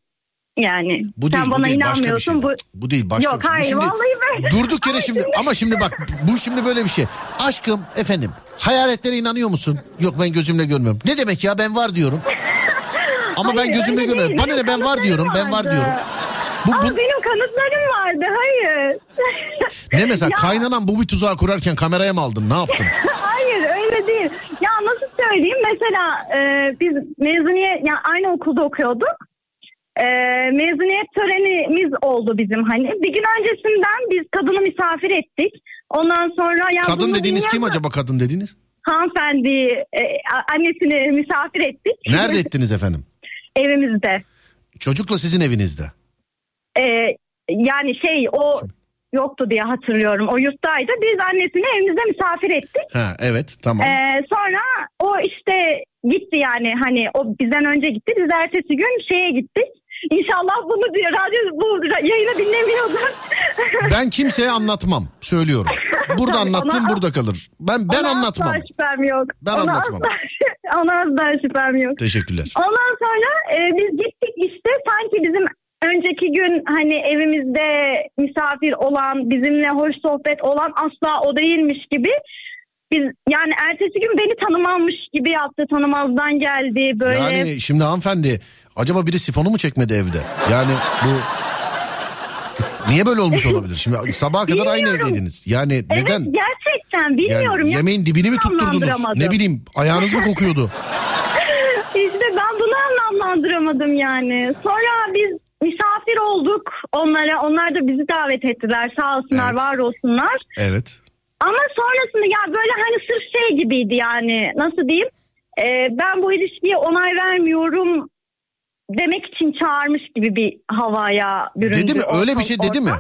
Yani Bu değil, sen bu bana değil, başka bir inanmıyorsun. şey. bu Bu değil başka Yok bir şey. Bu hayır şimdi- vallahi ben. Durduk yere şimdi ama şimdi bak bu şimdi böyle bir şey. Aşkım efendim hayaletlere inanıyor musun? Yok ben gözümle görmüyorum. Ne demek ya ben var diyorum. *laughs* Ama ben Hayır, gözümle öyle görmüyorum. değil. Bana ne ben var diyorum ben var diyorum. Bu, Ama bu benim kanıtlarım vardı hayır. ne *laughs* mesela Ya- kaynanan bu bir tuzağı kurarken kameraya mı aldın ne yaptın? *laughs* Hayır öyle değil. Ya nasıl söyleyeyim mesela e, biz mezuniyet yani aynı okulda okuyorduk. E, mezuniyet törenimiz oldu bizim hani. Bir gün öncesinden biz kadını misafir ettik. Ondan sonra ya Kadın dediğiniz kim acaba kadın dediğiniz? Hanımefendi e, annesini misafir ettik. Nerede ettiniz efendim? *laughs* Evimizde. Çocukla sizin evinizde. E, yani şey o yoktu diye hatırlıyorum. O yurttaydı. Biz annesini evimizde misafir ettik. Ha evet tamam. Ee, sonra o işte gitti yani hani o bizden önce gitti. Biz ertesi gün şeye gittik. İnşallah bunu diyor radyo bu yayını dinlemiyordur. *laughs* Ben kimseye anlatmam söylüyorum. Burada anlattığım ona- burada kalır. Ben ben Ona anlatmam. Asla şüphem yok. Ben Ona anlatmam. Asla, *laughs* ona asla şüphem yok. Teşekkürler. Ondan sonra e, biz gittik işte sanki bizim önceki gün hani evimizde misafir olan bizimle hoş sohbet olan asla o değilmiş gibi biz yani ertesi gün beni tanımamış gibi yaptı tanımazdan geldi böyle. Yani şimdi hanımefendi acaba biri sifonu mu çekmedi evde? Yani bu niye böyle olmuş olabilir? Şimdi sabaha kadar aynı Bilmiyorum. evdeydiniz. Yani Evet neden? gerçekten bilmiyorum. Yani ya. yemeğin dibini mi tutturdunuz? Ne bileyim ayağınız mı kokuyordu? *laughs* İşte ben bunu anlamlandıramadım yani. Sonra biz misafir olduk onlara. Onlar da bizi davet ettiler. Sağ olsunlar, Evet. var olsunlar. Evet. Ama sonrasında ya böyle hani sırf şey gibiydi yani. Nasıl diyeyim? Ee, ben bu ilişkiye onay vermiyorum demek için çağırmış gibi bir havaya büründü. Dedi mi? Öyle bir şey dedi mi?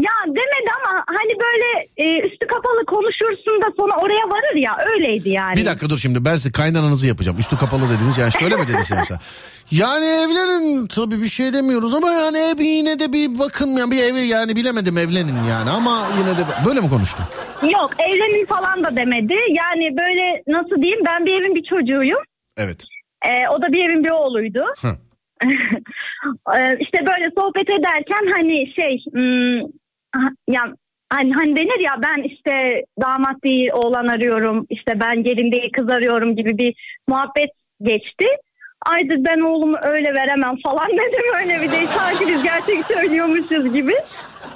Ya demedi ama hani böyle e, üstü kapalı konuşursun da sonra oraya varır ya öyleydi yani. Bir dakika dur şimdi ben size kaynananızı yapacağım. Üstü kapalı dediniz yani şöyle mi dedi size mesela? *laughs* Yani evlenin tabii bir şey demiyoruz ama yani ev yine de bir bakın yani bir evi yani bilemedim evlenin yani ama yine de böyle mi konuştu? Yok evlenin falan da demedi. Yani böyle nasıl diyeyim ben bir evin bir çocuğuyum. Evet. Ee, o da bir evin bir oğluydu. *laughs* Ee, işte böyle sohbet ederken hani şey hmm, ha- ya hani, hani denir ya ben işte damat değil oğlan arıyorum işte ben gelin değil kız arıyorum gibi bir muhabbet geçti. Aydır ben oğlumu öyle veremem falan *laughs* dedim öyle bir de sanki biz gerçek söylüyormuşuz gibi.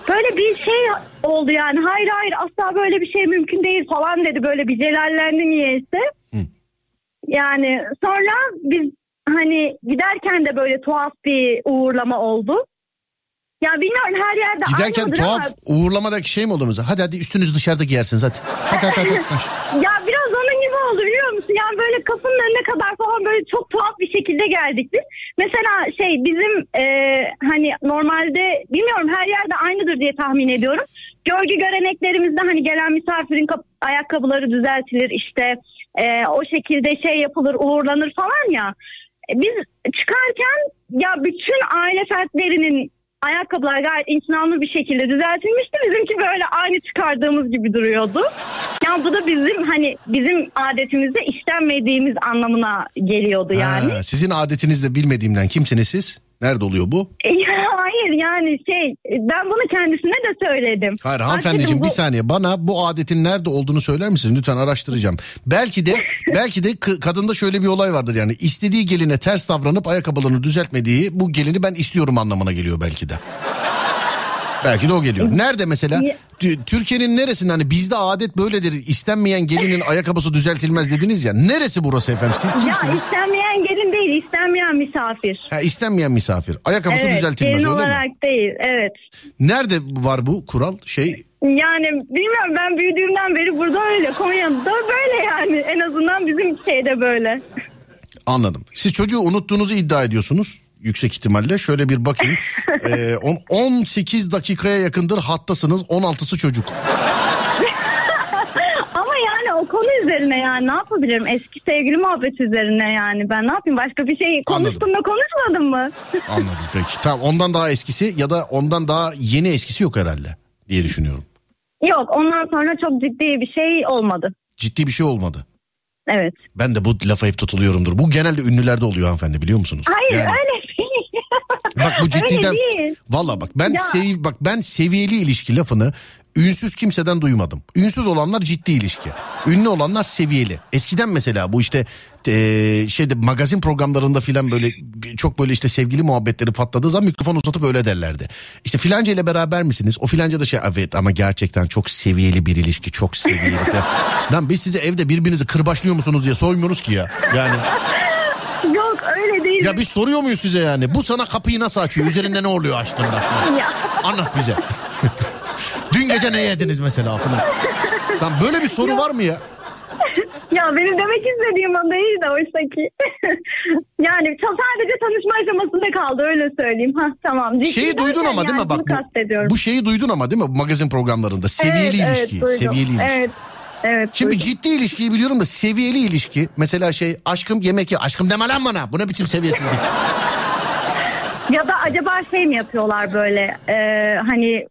Böyle bir şey oldu yani hayır hayır asla böyle bir şey mümkün değil falan dedi böyle bir celallendi niyeyse. Yani sonra biz hani giderken de böyle tuhaf bir uğurlama oldu. Ya bilmiyorum her yerde Giderken aynıdır tuhaf ama uğurlamadaki şey mi oldu mesela? Hadi hadi üstünüzü dışarıda giyersiniz hadi. Hadi hadi hadi. *laughs* ya biraz onun gibi oldu biliyor musun? Yani böyle kapının önüne kadar falan böyle çok tuhaf bir şekilde geldik biz. Mesela şey bizim e, hani normalde bilmiyorum her yerde aynıdır diye tahmin ediyorum. Görgü göreneklerimizde hani gelen misafirin ayakkabıları düzeltilir işte e, o şekilde şey yapılır uğurlanır falan ya. E, Biz çıkarken ya bütün aile fertlerinin ayakkabılar gayet incinanlı bir şekilde düzeltilmişti. Bizimki böyle aynı çıkardığımız gibi duruyordu. Yani bu da bizim hani bizim adetimizde istenmediğimiz anlamına geliyordu yani. Ha, sizin adetinizde bilmediğimden kimsiniz siz? Nerede oluyor bu? E, Hayır yani şey ben bunu kendisine de söyledim. Hayır hanımefendiciğim dedim, bir bu- saniye bana bu adetin nerede olduğunu söyler misiniz? Lütfen araştıracağım. Belki de *laughs* belki de kadında şöyle bir olay vardır yani istediği geline ters davranıp ayakkabılarını düzeltmediği bu gelini ben istiyorum anlamına geliyor belki de. Belki de o geliyor. Nerede mesela? Tü- Türkiye'nin neresinde hani bizde adet böyledir istenmeyen gelinin *laughs* ayakkabısı düzeltilmez dediniz ya. Neresi burası efendim? Siz Ya kimsiniz? istenmeyen gelin değil istenmeyen misafir. Ha, istenmeyen misafir. Ayakkabısı evet, düzeltilmez öyle mi? olarak değil evet. Nerede var bu kural? Şey Yani bilmiyorum ben büyüdüğümden beri burada öyle Konya'da böyle yani en azından bizim şeyde böyle. Anladım. Siz çocuğu unuttuğunuzu iddia ediyorsunuz yüksek ihtimalle. Şöyle bir bakayım. *laughs* Ee, on- 18 dakikaya yakındır hattasınız. 16'sı çocuk. *laughs* Ama yani o konu üzerine yani ne yapabilirim? Eski sevgili muhabbet üzerine yani ben ne yapayım? Başka bir şey konuştum da konuşmadım mı? Anladım peki. Tamam ondan daha eskisi ya da ondan daha yeni eskisi yok herhalde diye düşünüyorum. Yok ondan sonra çok ciddi bir şey olmadı. Ciddi bir şey olmadı. Evet. Ben de bu lafa hep tutuluyorumdur. Bu genelde ünlülerde oluyor hanımefendi biliyor musunuz? Hayır Yani öyle. Bak bu *laughs* ciddiden valla bak ben Ya. sev bak ben seviyeli ilişki lafını ünsüz kimseden duymadım. Ünsüz olanlar ciddi ilişki. Ünlü olanlar seviyeli. Eskiden mesela bu işte eee, şeyde magazin programlarında filan böyle çok böyle işte sevgili muhabbetleri patladığı zaman mikrofon uzatıp öyle derlerdi. İşte filanca ile beraber misiniz? O filanca da şey evet ama gerçekten çok seviyeli bir ilişki. Çok seviyeli falan. *laughs* Lan biz size evde birbirinizi kırbaçlıyor musunuz diye sormuyoruz ki ya. Yani öyle değil. ya biz soruyor muyuz size yani? Bu sana kapıyı nasıl açıyor? Üzerinde ne oluyor açtığında? *laughs* Anlat bize. *laughs* Dün gece ne yediniz mesela falan. Tamam böyle bir soru var mı ya? *laughs* Ya benim demek istediğim o değil de oysa ki. yani sadece tanışma aşamasında kaldı öyle söyleyeyim. Ha tamam. Ciddi Şeyi duydun ama değil mi yani bak bu, bu şeyi duydun ama değil mi bu magazin programlarında seviyeli Evet, ilişki, evet, seviyeli ilişki. Evet. Evet. Şimdi duydum. ciddi ilişkiyi biliyorum da seviyeli ilişki mesela şey aşkım yemek ye aşkım deme lan bana bu ne biçim seviyesizlik. Ya da acaba şey mi yapıyorlar böyle e, hani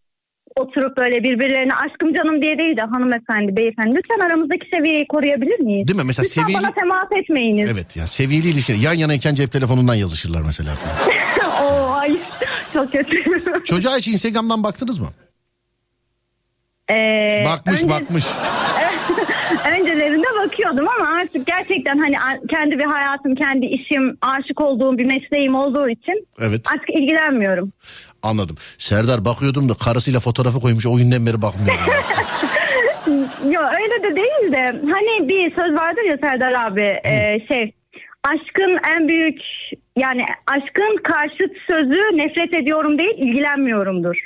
oturup böyle birbirlerine aşkım canım diye değil de hanımefendi beyefendi lütfen aramızdaki seviyeyi koruyabilir miyiz? Değil mi? Mesela lütfen seviyeli- bana temas etmeyiniz. evet ya seviyeli ilişki yan yanayken cep telefonundan yazışırlar mesela. *laughs* Oo ay çok kötü. Çocuğa hiç Instagram'dan baktınız mı? Ee, Bakmış önce- bakmış. Öncelerinde bakıyordum ama artık gerçekten hani kendi bir hayatım, kendi işim, aşık olduğum bir mesleğim olduğu için Evet artık ilgilenmiyorum. anladım. Serdar bakıyordum da karısıyla fotoğrafı koymuş o günden beri bakmıyorum. *laughs* Yok öyle de değil de hani bir söz vardır ya Serdar abi e, şey aşkın en büyük yani aşkın karşıt sözü nefret ediyorum değil ilgilenmiyorumdur.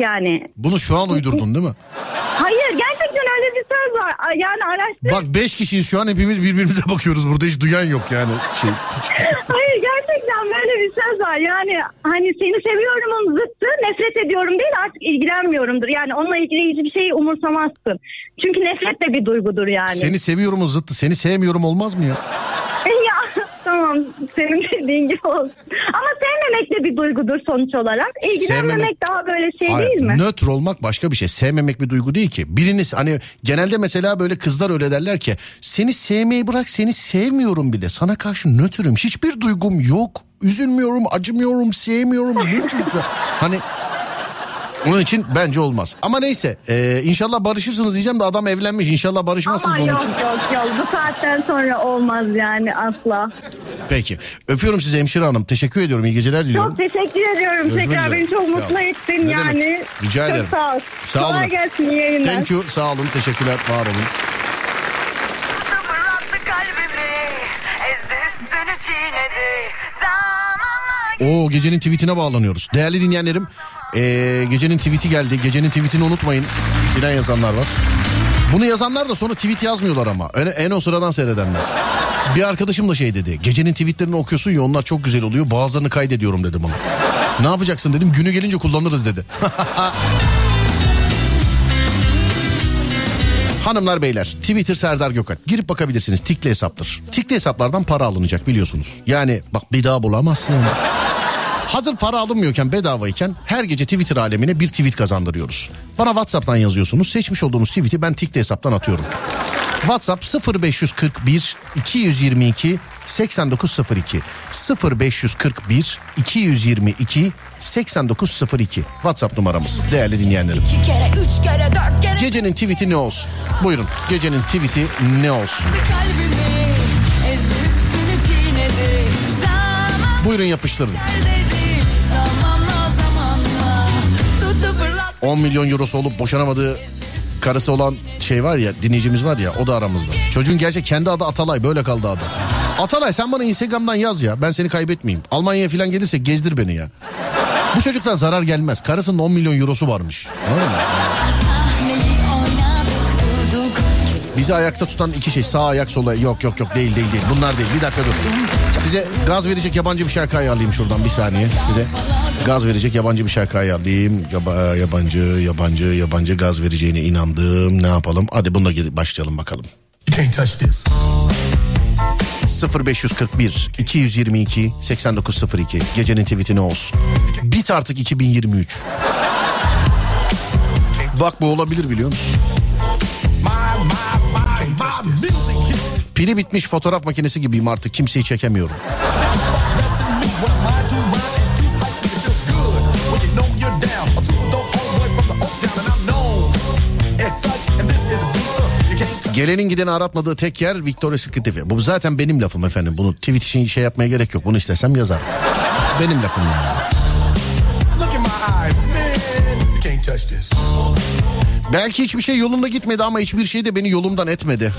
Yani Bunu şu an uydurdun değil mi? hayır gerçekten öyle bir söz var. Yani araştır. Bak beş kişiyiz şu an hepimiz birbirimize bakıyoruz burada hiç duyan yok yani. Şey. *laughs* Hayır gerçekten böyle söz var. Yani hani seni seviyorumun zıttı nefret ediyorum değil artık ilgilenmiyorumdur. Yani onunla ilgili hiçbir şeyi umursamazsın. Çünkü nefret de bir duygudur yani. Seni seviyorumun zıttı seni sevmiyorum olmaz mı ya? *laughs* ya tamam senin dediğin gibi olsun. Ama sevmemek de bir duygudur sonuç olarak. İlgilenmemek Sevmemek- daha böyle şey Hayır, değil mi? Nötr olmak başka bir şey. Sevmemek bir duygu değil ki. Biriniz hani genelde mesela böyle kızlar öyle derler ki seni sevmeyi bırak seni sevmiyorum bile. Sana karşı nötrüm. Hiçbir duygum yok. Üzülmüyorum, acımıyorum, sevmiyorum. Nötrüm. hani onun için bence olmaz. Ama neyse e, inşallah barışırsınız diyeceğim de adam evlenmiş. İnşallah barışmazsınız Ama onun yok için. yok yok bu saatten sonra olmaz yani asla. Peki. Öpüyorum sizi hemşire hanım. Teşekkür ediyorum. İyi geceler diliyorum. Çok teşekkür ediyorum. Görüşmek Tekrar üzere. beni çok Sağ mutlu ettin Ne yani. demek? Rica çok ederim. sağ ol. Sağ olun. Kolay gelsin iyi yayınlar. Thank you. Sağ olun. Teşekkürler. Var olun. O gecenin tweetine bağlanıyoruz. Değerli dinleyenlerim ee, gecenin tweeti geldi. Gecenin tweetini unutmayın. Bilen yazanlar var. Bunu yazanlar da sonra tweet yazmıyorlar ama. En, en o sıradan seyredenler. Bir arkadaşım da şey dedi. Gecenin tweetlerini okuyorsun ya onlar çok güzel oluyor. Bazılarını kaydediyorum dedim ona. Ne yapacaksın dedim. Günü gelince kullanırız dedi. *laughs* Hanımlar beyler Twitter Serdar Gökalp girip bakabilirsiniz tikli hesaptır. Tikli hesaplardan para alınacak biliyorsunuz. Yani bak bir daha bulamazsın. Hazır para alınmıyorken bedavayken her gece Twitter alemine bir tweet kazandırıyoruz. Bana Whatsapp'tan yazıyorsunuz. Seçmiş olduğunuz tweet'i ben tikli hesaptan atıyorum. WhatsApp 0541 222 8902 0541 222 8902 WhatsApp numaramız değerli dinleyenlerim. kere kere kere Gecenin tweet'i ne olsun? Buyurun gecenin tweet'i ne olsun? çiğnedi Zaman Buyurun yapıştırın. dedi Zamanla zamanla Tuttu fırlattı 10 milyon eurosu olup boşanamadığı karısı olan şey var ya dinleyicimiz var ya o da aramızda. Çocuğun gerçek kendi adı Atalay böyle kaldı adı. Atalay sen bana Instagram'dan yaz ya ben seni kaybetmeyeyim. Almanya'ya falan gelirse gezdir beni ya. Bu çocuktan zarar gelmez. Karısının 10 milyon eurosu varmış. Anladın mı? Bizi ayakta tutan iki şey sağ ayak sola yok yok yok değil değil değil bunlar değil bir dakika dur. Size gaz verecek yabancı bir şarkı ayarlayayım şuradan bir saniye size. Gaz verecek yabancı bir şarkı ayarlayayım. Yaba- yabancı yabancı yabancı gaz vereceğine inandım ne yapalım. Hadi bununla başlayalım bakalım. 0541 222 8902 gecenin tweet'i ne olsun? Bit artık 2023. Bak bu olabilir biliyor musun? Pili bitmiş fotoğraf makinesi gibiyim artık kimseyi çekemiyorum. Gelenin gideni aratmadığı tek yer Victoria Secret Bu zaten benim lafım efendim. Bunu tweet için şey yapmaya gerek yok. Bunu istesem yazar. benim lafım yani. Belki hiçbir şey yolunda gitmedi ama hiçbir şey de beni yolumdan etmedi.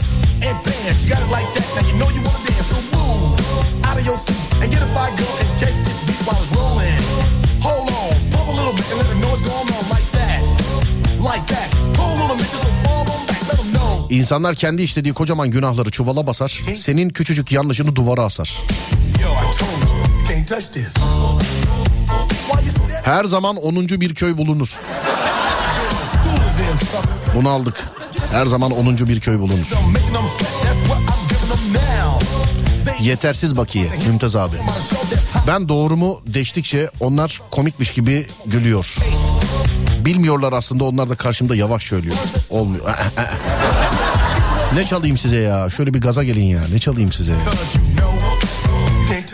İnsanlar kendi işlediği kocaman günahları çuvala basar. Senin küçücük yanlışını duvara asar. Her zaman 10. bir köy bulunur. Bunu aldık. Her zaman 10. bir köy bulunur. Yetersiz bakiye Mümtaz abi. Ben doğrumu deştikçe onlar komikmiş gibi gülüyor. Bilmiyorlar aslında onlar da karşımda yavaş söylüyor. Olmuyor. ne çalayım size ya? Şöyle bir gaza gelin ya. Ne çalayım size ya?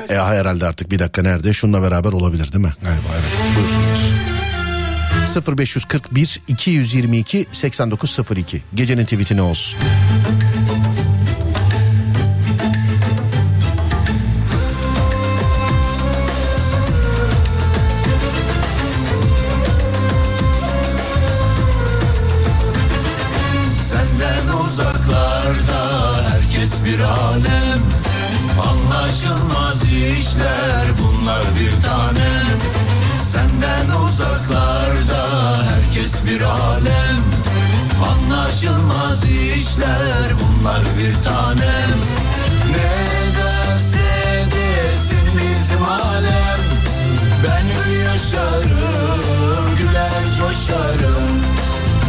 E herhalde artık bir dakika nerede? Şununla beraber olabilir değil mi? Galiba evet. Buyursunlar. 0541 222 8902 Gecenin tweet'i ne olsun? Bir alem. Anlaşılmaz işler bunlar bir tanem Senden herkes bir alem. Anlaşılmaz işler bunlar bir tanem. Ne derse desin bizim alem. Ben yaşarım güler coşarım.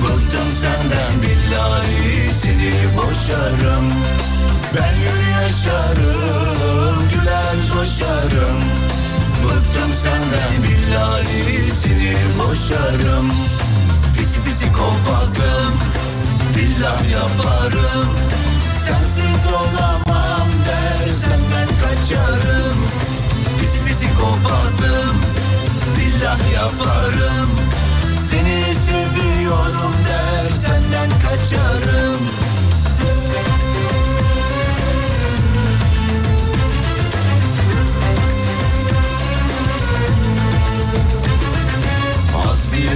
Bıktım senden billahi seni boşarım. Ben yaşarım güler coşarım. Bıktım senden billahi seni boşarım Pisi kopakım billah yaparım. Sensiz olamam der senden kaçarım. Pisi pisi kopatım billah yaparım. Seni seviyorum der senden kaçarım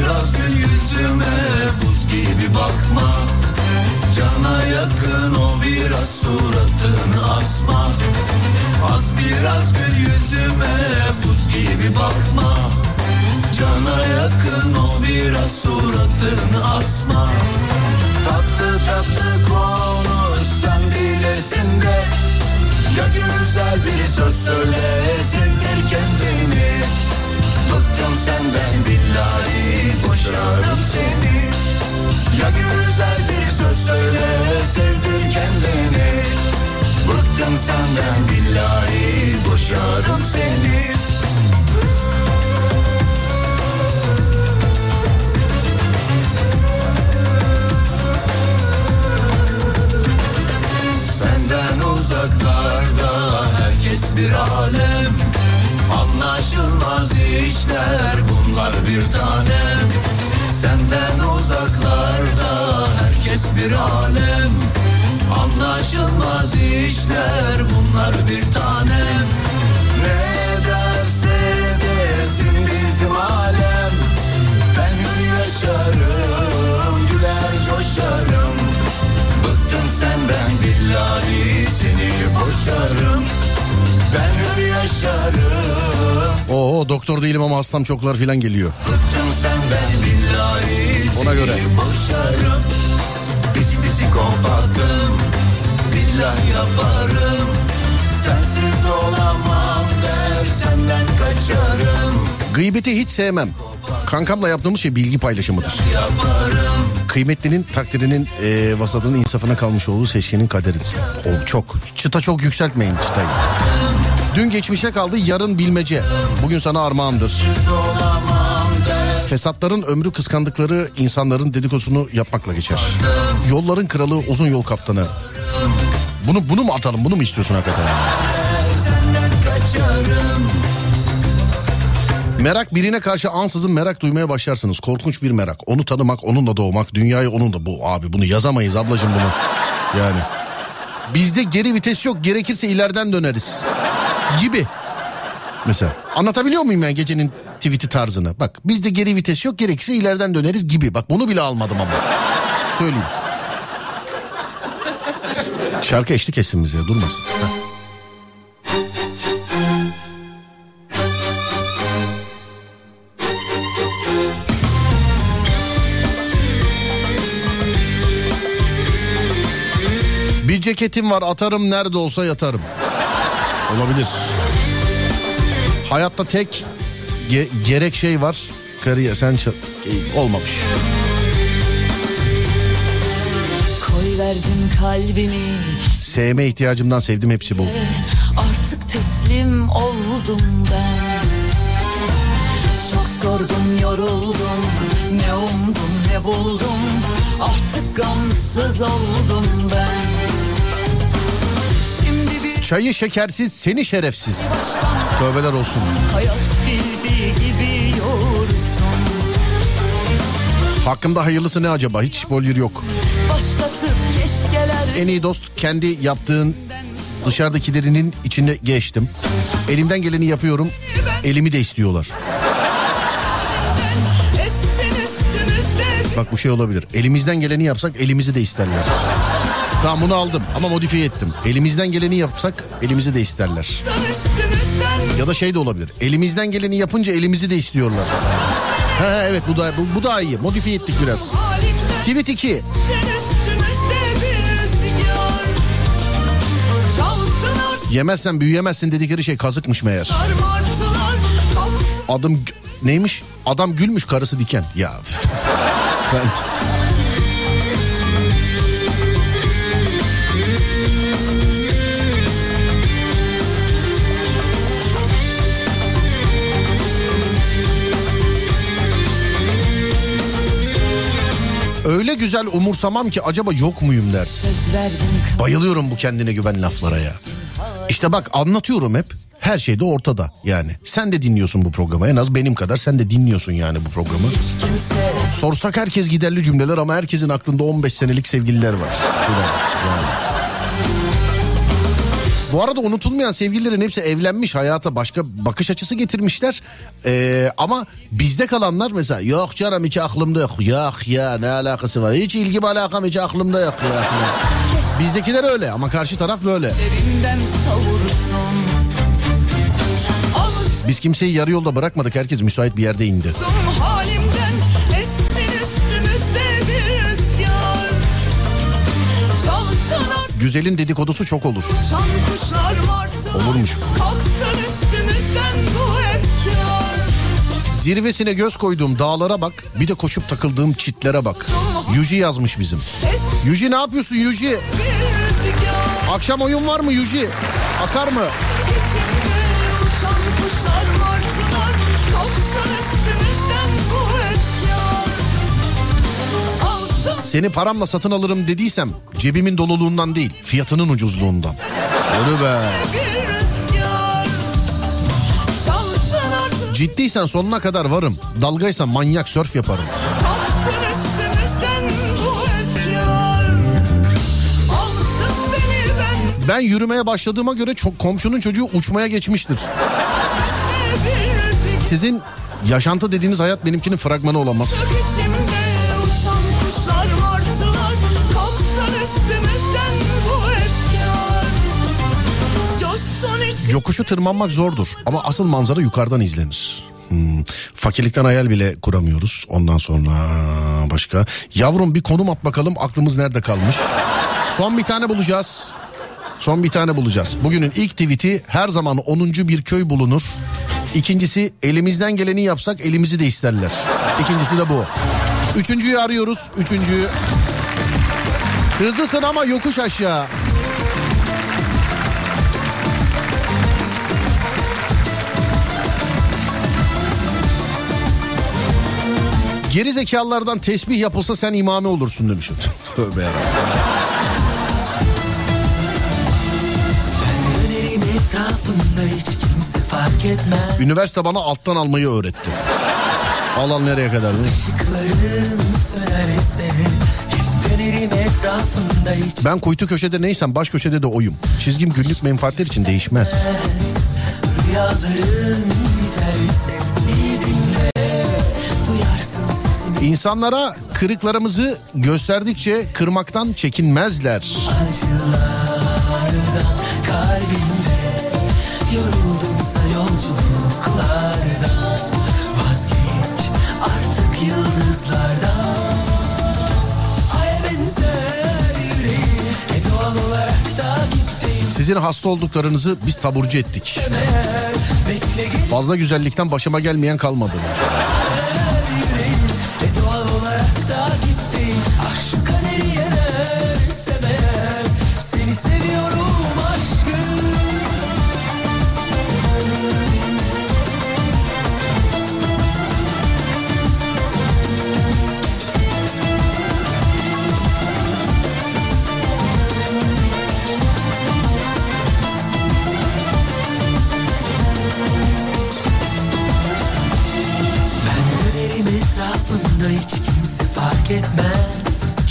biraz gül yüzüme buz gibi bakma. Cana yakın o biraz suratını asma. Az biraz gül yüzüme buz gibi bakma. Cana yakın o biraz suratını asma. Tatlı tatlı konuş sen bilirsin de Ya güzel bir söz söyle sevdir kendini Bıktım senden billahi boşarım seni. Ya güzel bir söz söyle sevdir kendini. Bıktım senden billahi boşarım seni. Senden uzaklarda herkes bir alem Anlaşılmaz işler bunlar bir tanem Senden uzaklarda herkes bir alem. Anlaşılmaz işler bunlar bir tanem Ne derse desin bizim alem. Ben hür yaşarım güler coşarım. Bıktım senden billahi seni boşarım Ben hür yaşarım Oo doktor değilim ama hastam çoklar filan geliyor. Bıktım senden billahi Ona göre. boşarım pisi kompakım Billah yaparım Sensiz olamam der senden kaçarım Gıybeti hiç sevmem. Kankamla yaptığımız şey bilgi paylaşımıdır. Kıymetlinin takdirinin e, vasatının insafına kalmış olduğu seçkenin kaderidir. O çok. Çıta çok yükseltmeyin çıtayı. Dün geçmişe kaldı yarın bilmece. Bugün sana armağandır. Fesatların ömrü kıskandıkları insanların dedikodusunu yapmakla geçer. Yolların kralı uzun yol kaptanı. Bunu bunu mu atalım bunu mu istiyorsun hakikaten? Merak birine karşı ansızın merak duymaya başlarsınız. Korkunç bir merak. Onu tanımak, onunla doğmak, dünyayı onunla... Bu abi bunu yazamayız ablacığım bunu. Yani bizde geri vites yok gerekirse ileriden döneriz gibi. Mesela anlatabiliyor muyum yani gecenin tweet'i tarzını? Bak bizde geri vites yok gerekirse ileriden döneriz gibi. Bak bunu bile almadım ama. Söyleyeyim. Şarkı eşlik etsin bize durmasın. Heh. Bir ceketim var atarım nerede olsa yatarım. Olabilir. Hayatta tek ge- gerek şey var. Kariyer sen ça- e, olmamış. Koy verdim kalbimi Sevme ihtiyacımdan sevdim hepsi bu. Artık teslim oldum ben Çok sordum yoruldum Ne umdum ne buldum Artık gamsız oldum ben Çayı şekersiz seni şerefsiz. Tövbeler olsun. hayat bildiği gibi yoğursun Hakkımda hayırlısı ne acaba? Hiç spoiler yok. Keşkeler En iyi dost kendi yaptığın dışarıdakilerinin içine geçtim. Elimden geleni yapıyorum. Elimi de istiyorlar. Bak bu şey olabilir. Elimizden geleni yapsak elimizi de isterler. Tamam bunu aldım ama modifiye ettim. Elimizden geleni yapsak elimizi de isterler. Ya da şey de olabilir. Elimizden geleni yapınca elimizi de istiyorlar. He, evet bu da bu, bu daha iyi. Modifiye ettik biraz. Tweet 2. Sen üstümüzde bir rüzgar Çalsın artık Yemezsen büyüyemezsin dedikleri şey kazıkmış meğer. Adım neymiş? Adam gülmüş karısı diken. Ya. *laughs* güzel umursamam ki acaba yok muyum dersin. Bayılıyorum bu kendine güven laflara ya. İşte bak anlatıyorum hep. Her şey de ortada yani. Sen de dinliyorsun bu programı. En az benim kadar sen de dinliyorsun yani bu programı. Sorsak herkes giderli cümleler ama herkesin aklında 15 senelik sevgililer var. Yani. Bu arada unutulmayan sevgililerin hepsi evlenmiş hayata başka bakış açısı getirmişler. Ee, ama bizde kalanlar mesela yok canım hiç aklımda yok. Yok ya ne alakası var hiç ilgim alakam hiç aklımda yok ya. Bizdekiler öyle ama karşı taraf böyle. Biz kimseyi yarı yolda bırakmadık herkes müsait bir yerde indi. halimden Güzelin dedikodusu çok olur. Olurmuş. Zirvesine göz koyduğum dağlara bak bir de koşup takıldığım çitlere bak. Yuji yazmış bizim. Yuji ne yapıyorsun Yuji? Akşam oyun var mı Yuji? Akar mı? Seni paramla satın alırım dediysem cebimin doluluğundan değil fiyatının ucuzluğundan. Öyle be. Ciddiysen sonuna kadar varım. Dalgaysan manyak sörf yaparım. ben yürümeye başladığıma göre çok komşunun çocuğu uçmaya geçmiştir. Sizin yaşantı dediğiniz hayat benimkinin fragmanı olamaz. Yokuşu tırmanmak zordur ama asıl manzara yukarıdan izlenir. Hmm, Fakirlikten hayal bile kuramıyoruz. Ondan sonra başka. Yavrum bir konum at bakalım aklımız nerede kalmış. Son bir tane bulacağız. Son bir tane bulacağız. Bugünün ilk tweet'i her zaman 10. bir köy bulunur. İkincisi elimizden geleni yapsak elimizi de isterler. İkincisi de bu. Üçüncüyü arıyoruz. Üçüncüyü. Hızlısın ama yokuş aşağı. Geri zekalılardan tesbih yapılsa sen imame olursun demişim. *laughs* Tövbe etmez Üniversite bana alttan almayı öğretti. Al al nereye kadar? Ben kuytu köşede neysem baş köşede de oyum. Çizgim günlük menfaatler için değişmez. Rüyaların biterse İnsanlara kırıklarımızı gösterdikçe kırmaktan çekinmezler. Sizin hasta olduklarınızı biz taburcu ettik. Fazla güzellikten başıma gelmeyen kalmadı.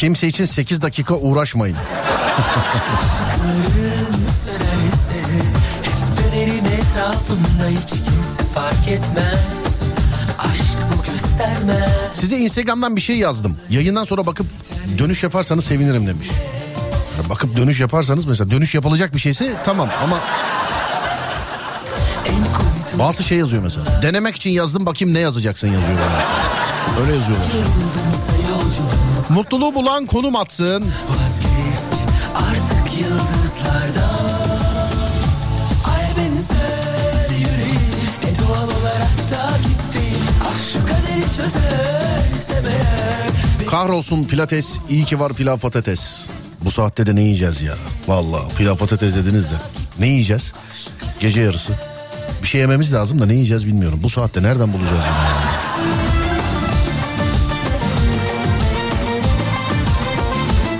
Kimse için 8 dakika uğraşmayın. Size Instagram'dan bir şey yazdım. Yayından sonra bakıp dönüş yaparsanız sevinirim demiş. Bakıp dönüş yaparsanız mesela dönüş yapılacak bir şeyse tamam ama bazı şey yazıyor mesela. Denemek için yazdım bakayım ne yazacaksın yazıyor bana. Öyle yazıyorlar. Mutluluğu bulan konum atsın. vazgeç Artık yıldızlardan Ay benzer yüreğim E doğal olarak da gittim Ah şu kaderi çözerse meğer Kahrolsun pilates iyi ki var pilav patates. Bu saatte de ne yiyeceğiz ya? Vallahi pilav patates dediniz de. Ne yiyeceğiz? Gece yarısı. Bir şey yememiz lazım da ne yiyeceğiz bilmiyorum. Bu saatte nereden bulacağız? bunu?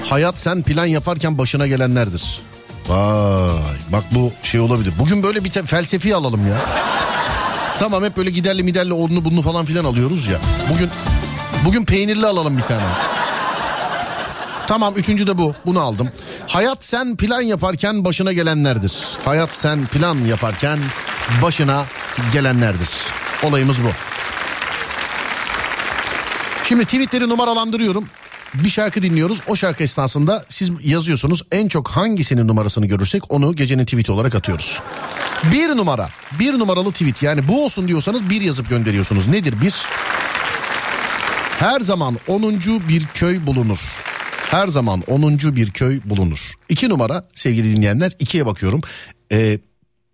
Hayat sen plan yaparken başına gelenlerdir. Vay bak bu şey olabilir. Bugün böyle bir felsefi alalım ya. Tamam hep böyle giderli miderli onu bunu falan filan alıyoruz ya. Bugün bugün peynirli alalım bir tane. Tamam üçüncü de bu. Bunu aldım. Hayat sen plan yaparken başına gelenlerdir. Hayat sen plan yaparken başına gelenlerdir. Olayımız bu. Şimdi tweetleri numaralandırıyorum. Bir şarkı dinliyoruz. O şarkı esnasında siz yazıyorsunuz. En çok hangisinin numarasını görürsek onu gecenin tweet olarak atıyoruz. Bir numara. Bir numaralı tweet. Yani bu olsun diyorsanız bir yazıp gönderiyorsunuz. Nedir bir? Her zaman 10. bir köy bulunur. Her zaman 10. bir köy bulunur. İki numara sevgili dinleyenler ikiye bakıyorum. Ee,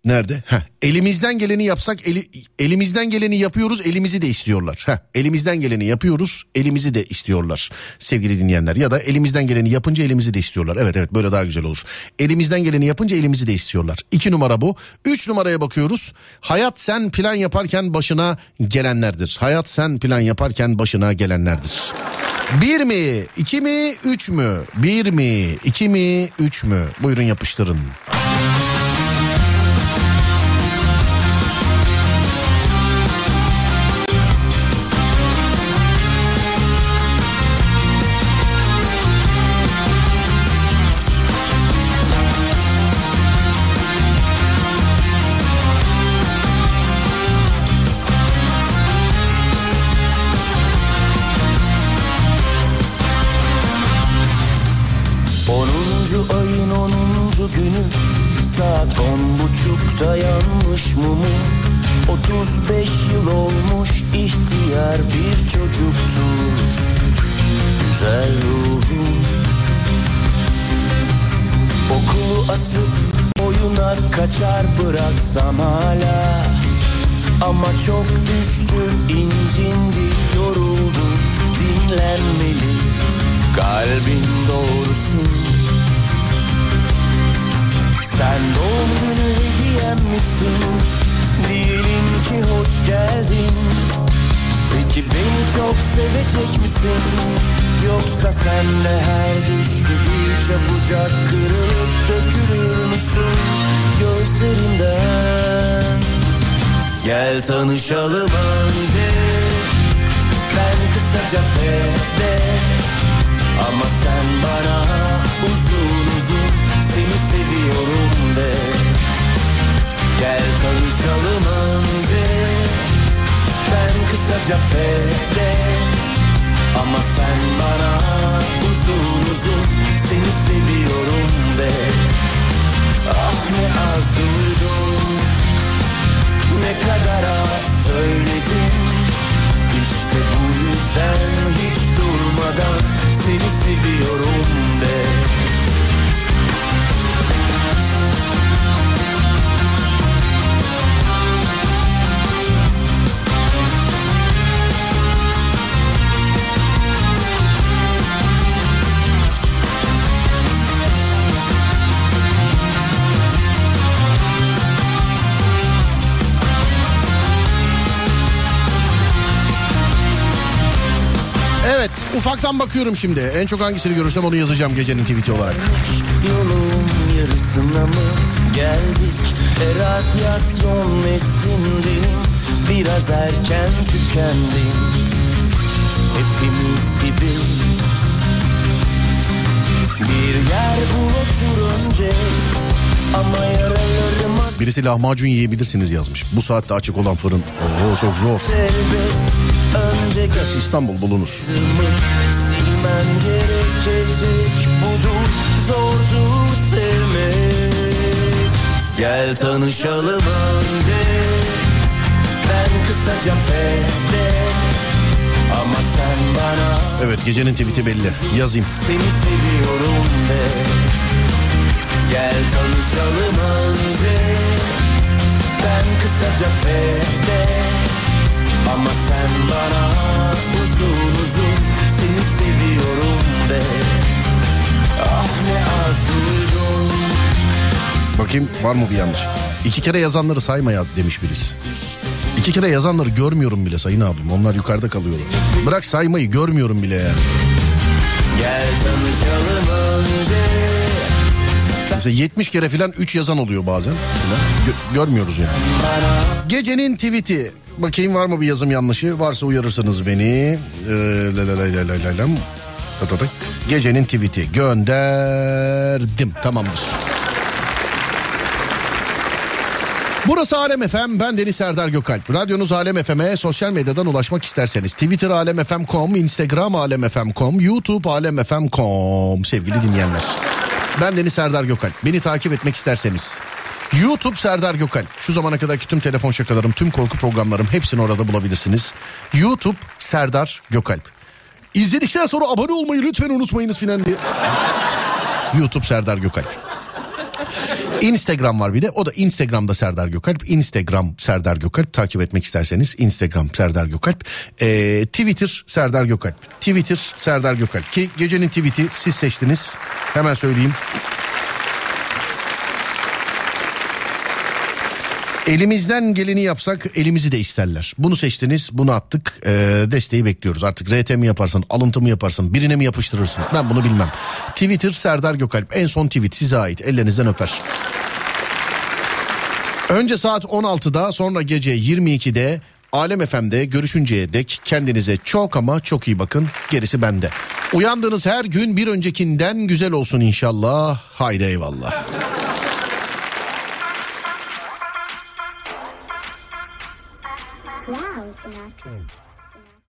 nerede? Heh, elimizden geleni yapsak eli- elimizden geleni yapıyoruz elimizi de istiyorlar. Heh, elimizden geleni yapıyoruz elimizi de istiyorlar sevgili dinleyenler. Ya da elimizden geleni yapınca elimizi de istiyorlar. Evet evet böyle daha güzel olur. Elimizden geleni yapınca elimizi de istiyorlar. İki numara bu. Üç numaraya bakıyoruz. Hayat sen plan yaparken başına gelenlerdir. Hayat sen plan yaparken başına gelenlerdir. Bir mi, iki mi, üç mü? Bir mi, iki mi, üç mü? Buyurun yapıştırın. Onuncu tanışalım önce. Ben kısaca fede ama sen bana uzun uzun seni seviyorum de. Gel tanışalım önce. Ben kısaca fede Ama sen bana uzun uzun seni seviyorum de. Ah ne az duydum Ne kadar az söyledim. İşte bu yüzden hiç durmadan seni seviyorum de Evet ufaktan bakıyorum şimdi. En çok hangisini görürsem onu yazacağım gecenin tweet'i olarak. Yolun yarısına mı geldik? E, radyasyon neslindenim Biraz erken tükendim Hepimiz gibi Bir yer bul otur önce Birisi lahmacun yiyebilirsiniz yazmış. Bu saatte açık olan fırın. Oo çok zor. Gerçi İstanbul bulunur. Silmem gerekecek budur Zordur sevmek Gel tanışalım önce Ben kısaca fede Ama sen bana Evet gecenin tweet'i belli. Yazayım. Seni seviyorum de Gel tanışalım önce Ben kısaca fede Ama sen bana uzun uzun Seni seviyorum de Ah ne az duydum Bakayım var mı bir yanlış? İki kere yazanları sayma ya demiş birisi. İki kere yazanları görmüyorum bile sayın abim. Onlar yukarıda kalıyorlar. Bırak saymayı görmüyorum bile yani. Gel tanışalım önce Mesela 70 kere filan 3 yazan oluyor bazen. Gö- görmüyoruz yani. Gecenin tweet'i. Bakayım var mı bir yazım yanlışı? Varsa uyarırsanız beni. Ee. Gecenin tweet'i. Gönderdim. Tamamdır. Burası Alem FM. Ben Deniz Serdar Gökalp. Radyonuz Alem FM'e sosyal medyadan ulaşmak isterseniz Twitter alemfm.com, Instagram alemfm.com, YouTube alemfm.com sevgili dinleyenler. Ben Deniz Serdar Gökalp. Beni takip etmek isterseniz YouTube Serdar Gökalp. Şu zamana kadarki tüm telefon şakalarım, tüm korku programlarım hepsini orada bulabilirsiniz. YouTube Serdar Gökalp. İzledikten sonra abone olmayı lütfen unutmayınız filan diye. *laughs* YouTube Serdar Gökalp. Instagram var bir de o da Instagram'da Serdar Gökalp. Instagram Serdar Gökalp takip etmek isterseniz Instagram Serdar Gökalp. Ee, Twitter Serdar Gökalp. Twitter Serdar Gökalp ki gecenin tweet'i siz seçtiniz. Hemen söyleyeyim. Elimizden geleni yapsak elimizi de isterler. Bunu seçtiniz, bunu attık. Ee, desteği bekliyoruz. Artık RT mi yaparsın, alıntı mı yaparsın, birine mi yapıştırırsın? Ben bunu bilmem. Twitter Serdar Gökalp. En son tweet size ait. Ellerinizden öper. Önce saat 16'da sonra gece 22'de Alem FM'de görüşünceye dek kendinize çok ama çok iyi bakın. Gerisi bende. Uyandığınız her gün bir öncekinden güzel olsun inşallah. Haydi eyvallah. 10.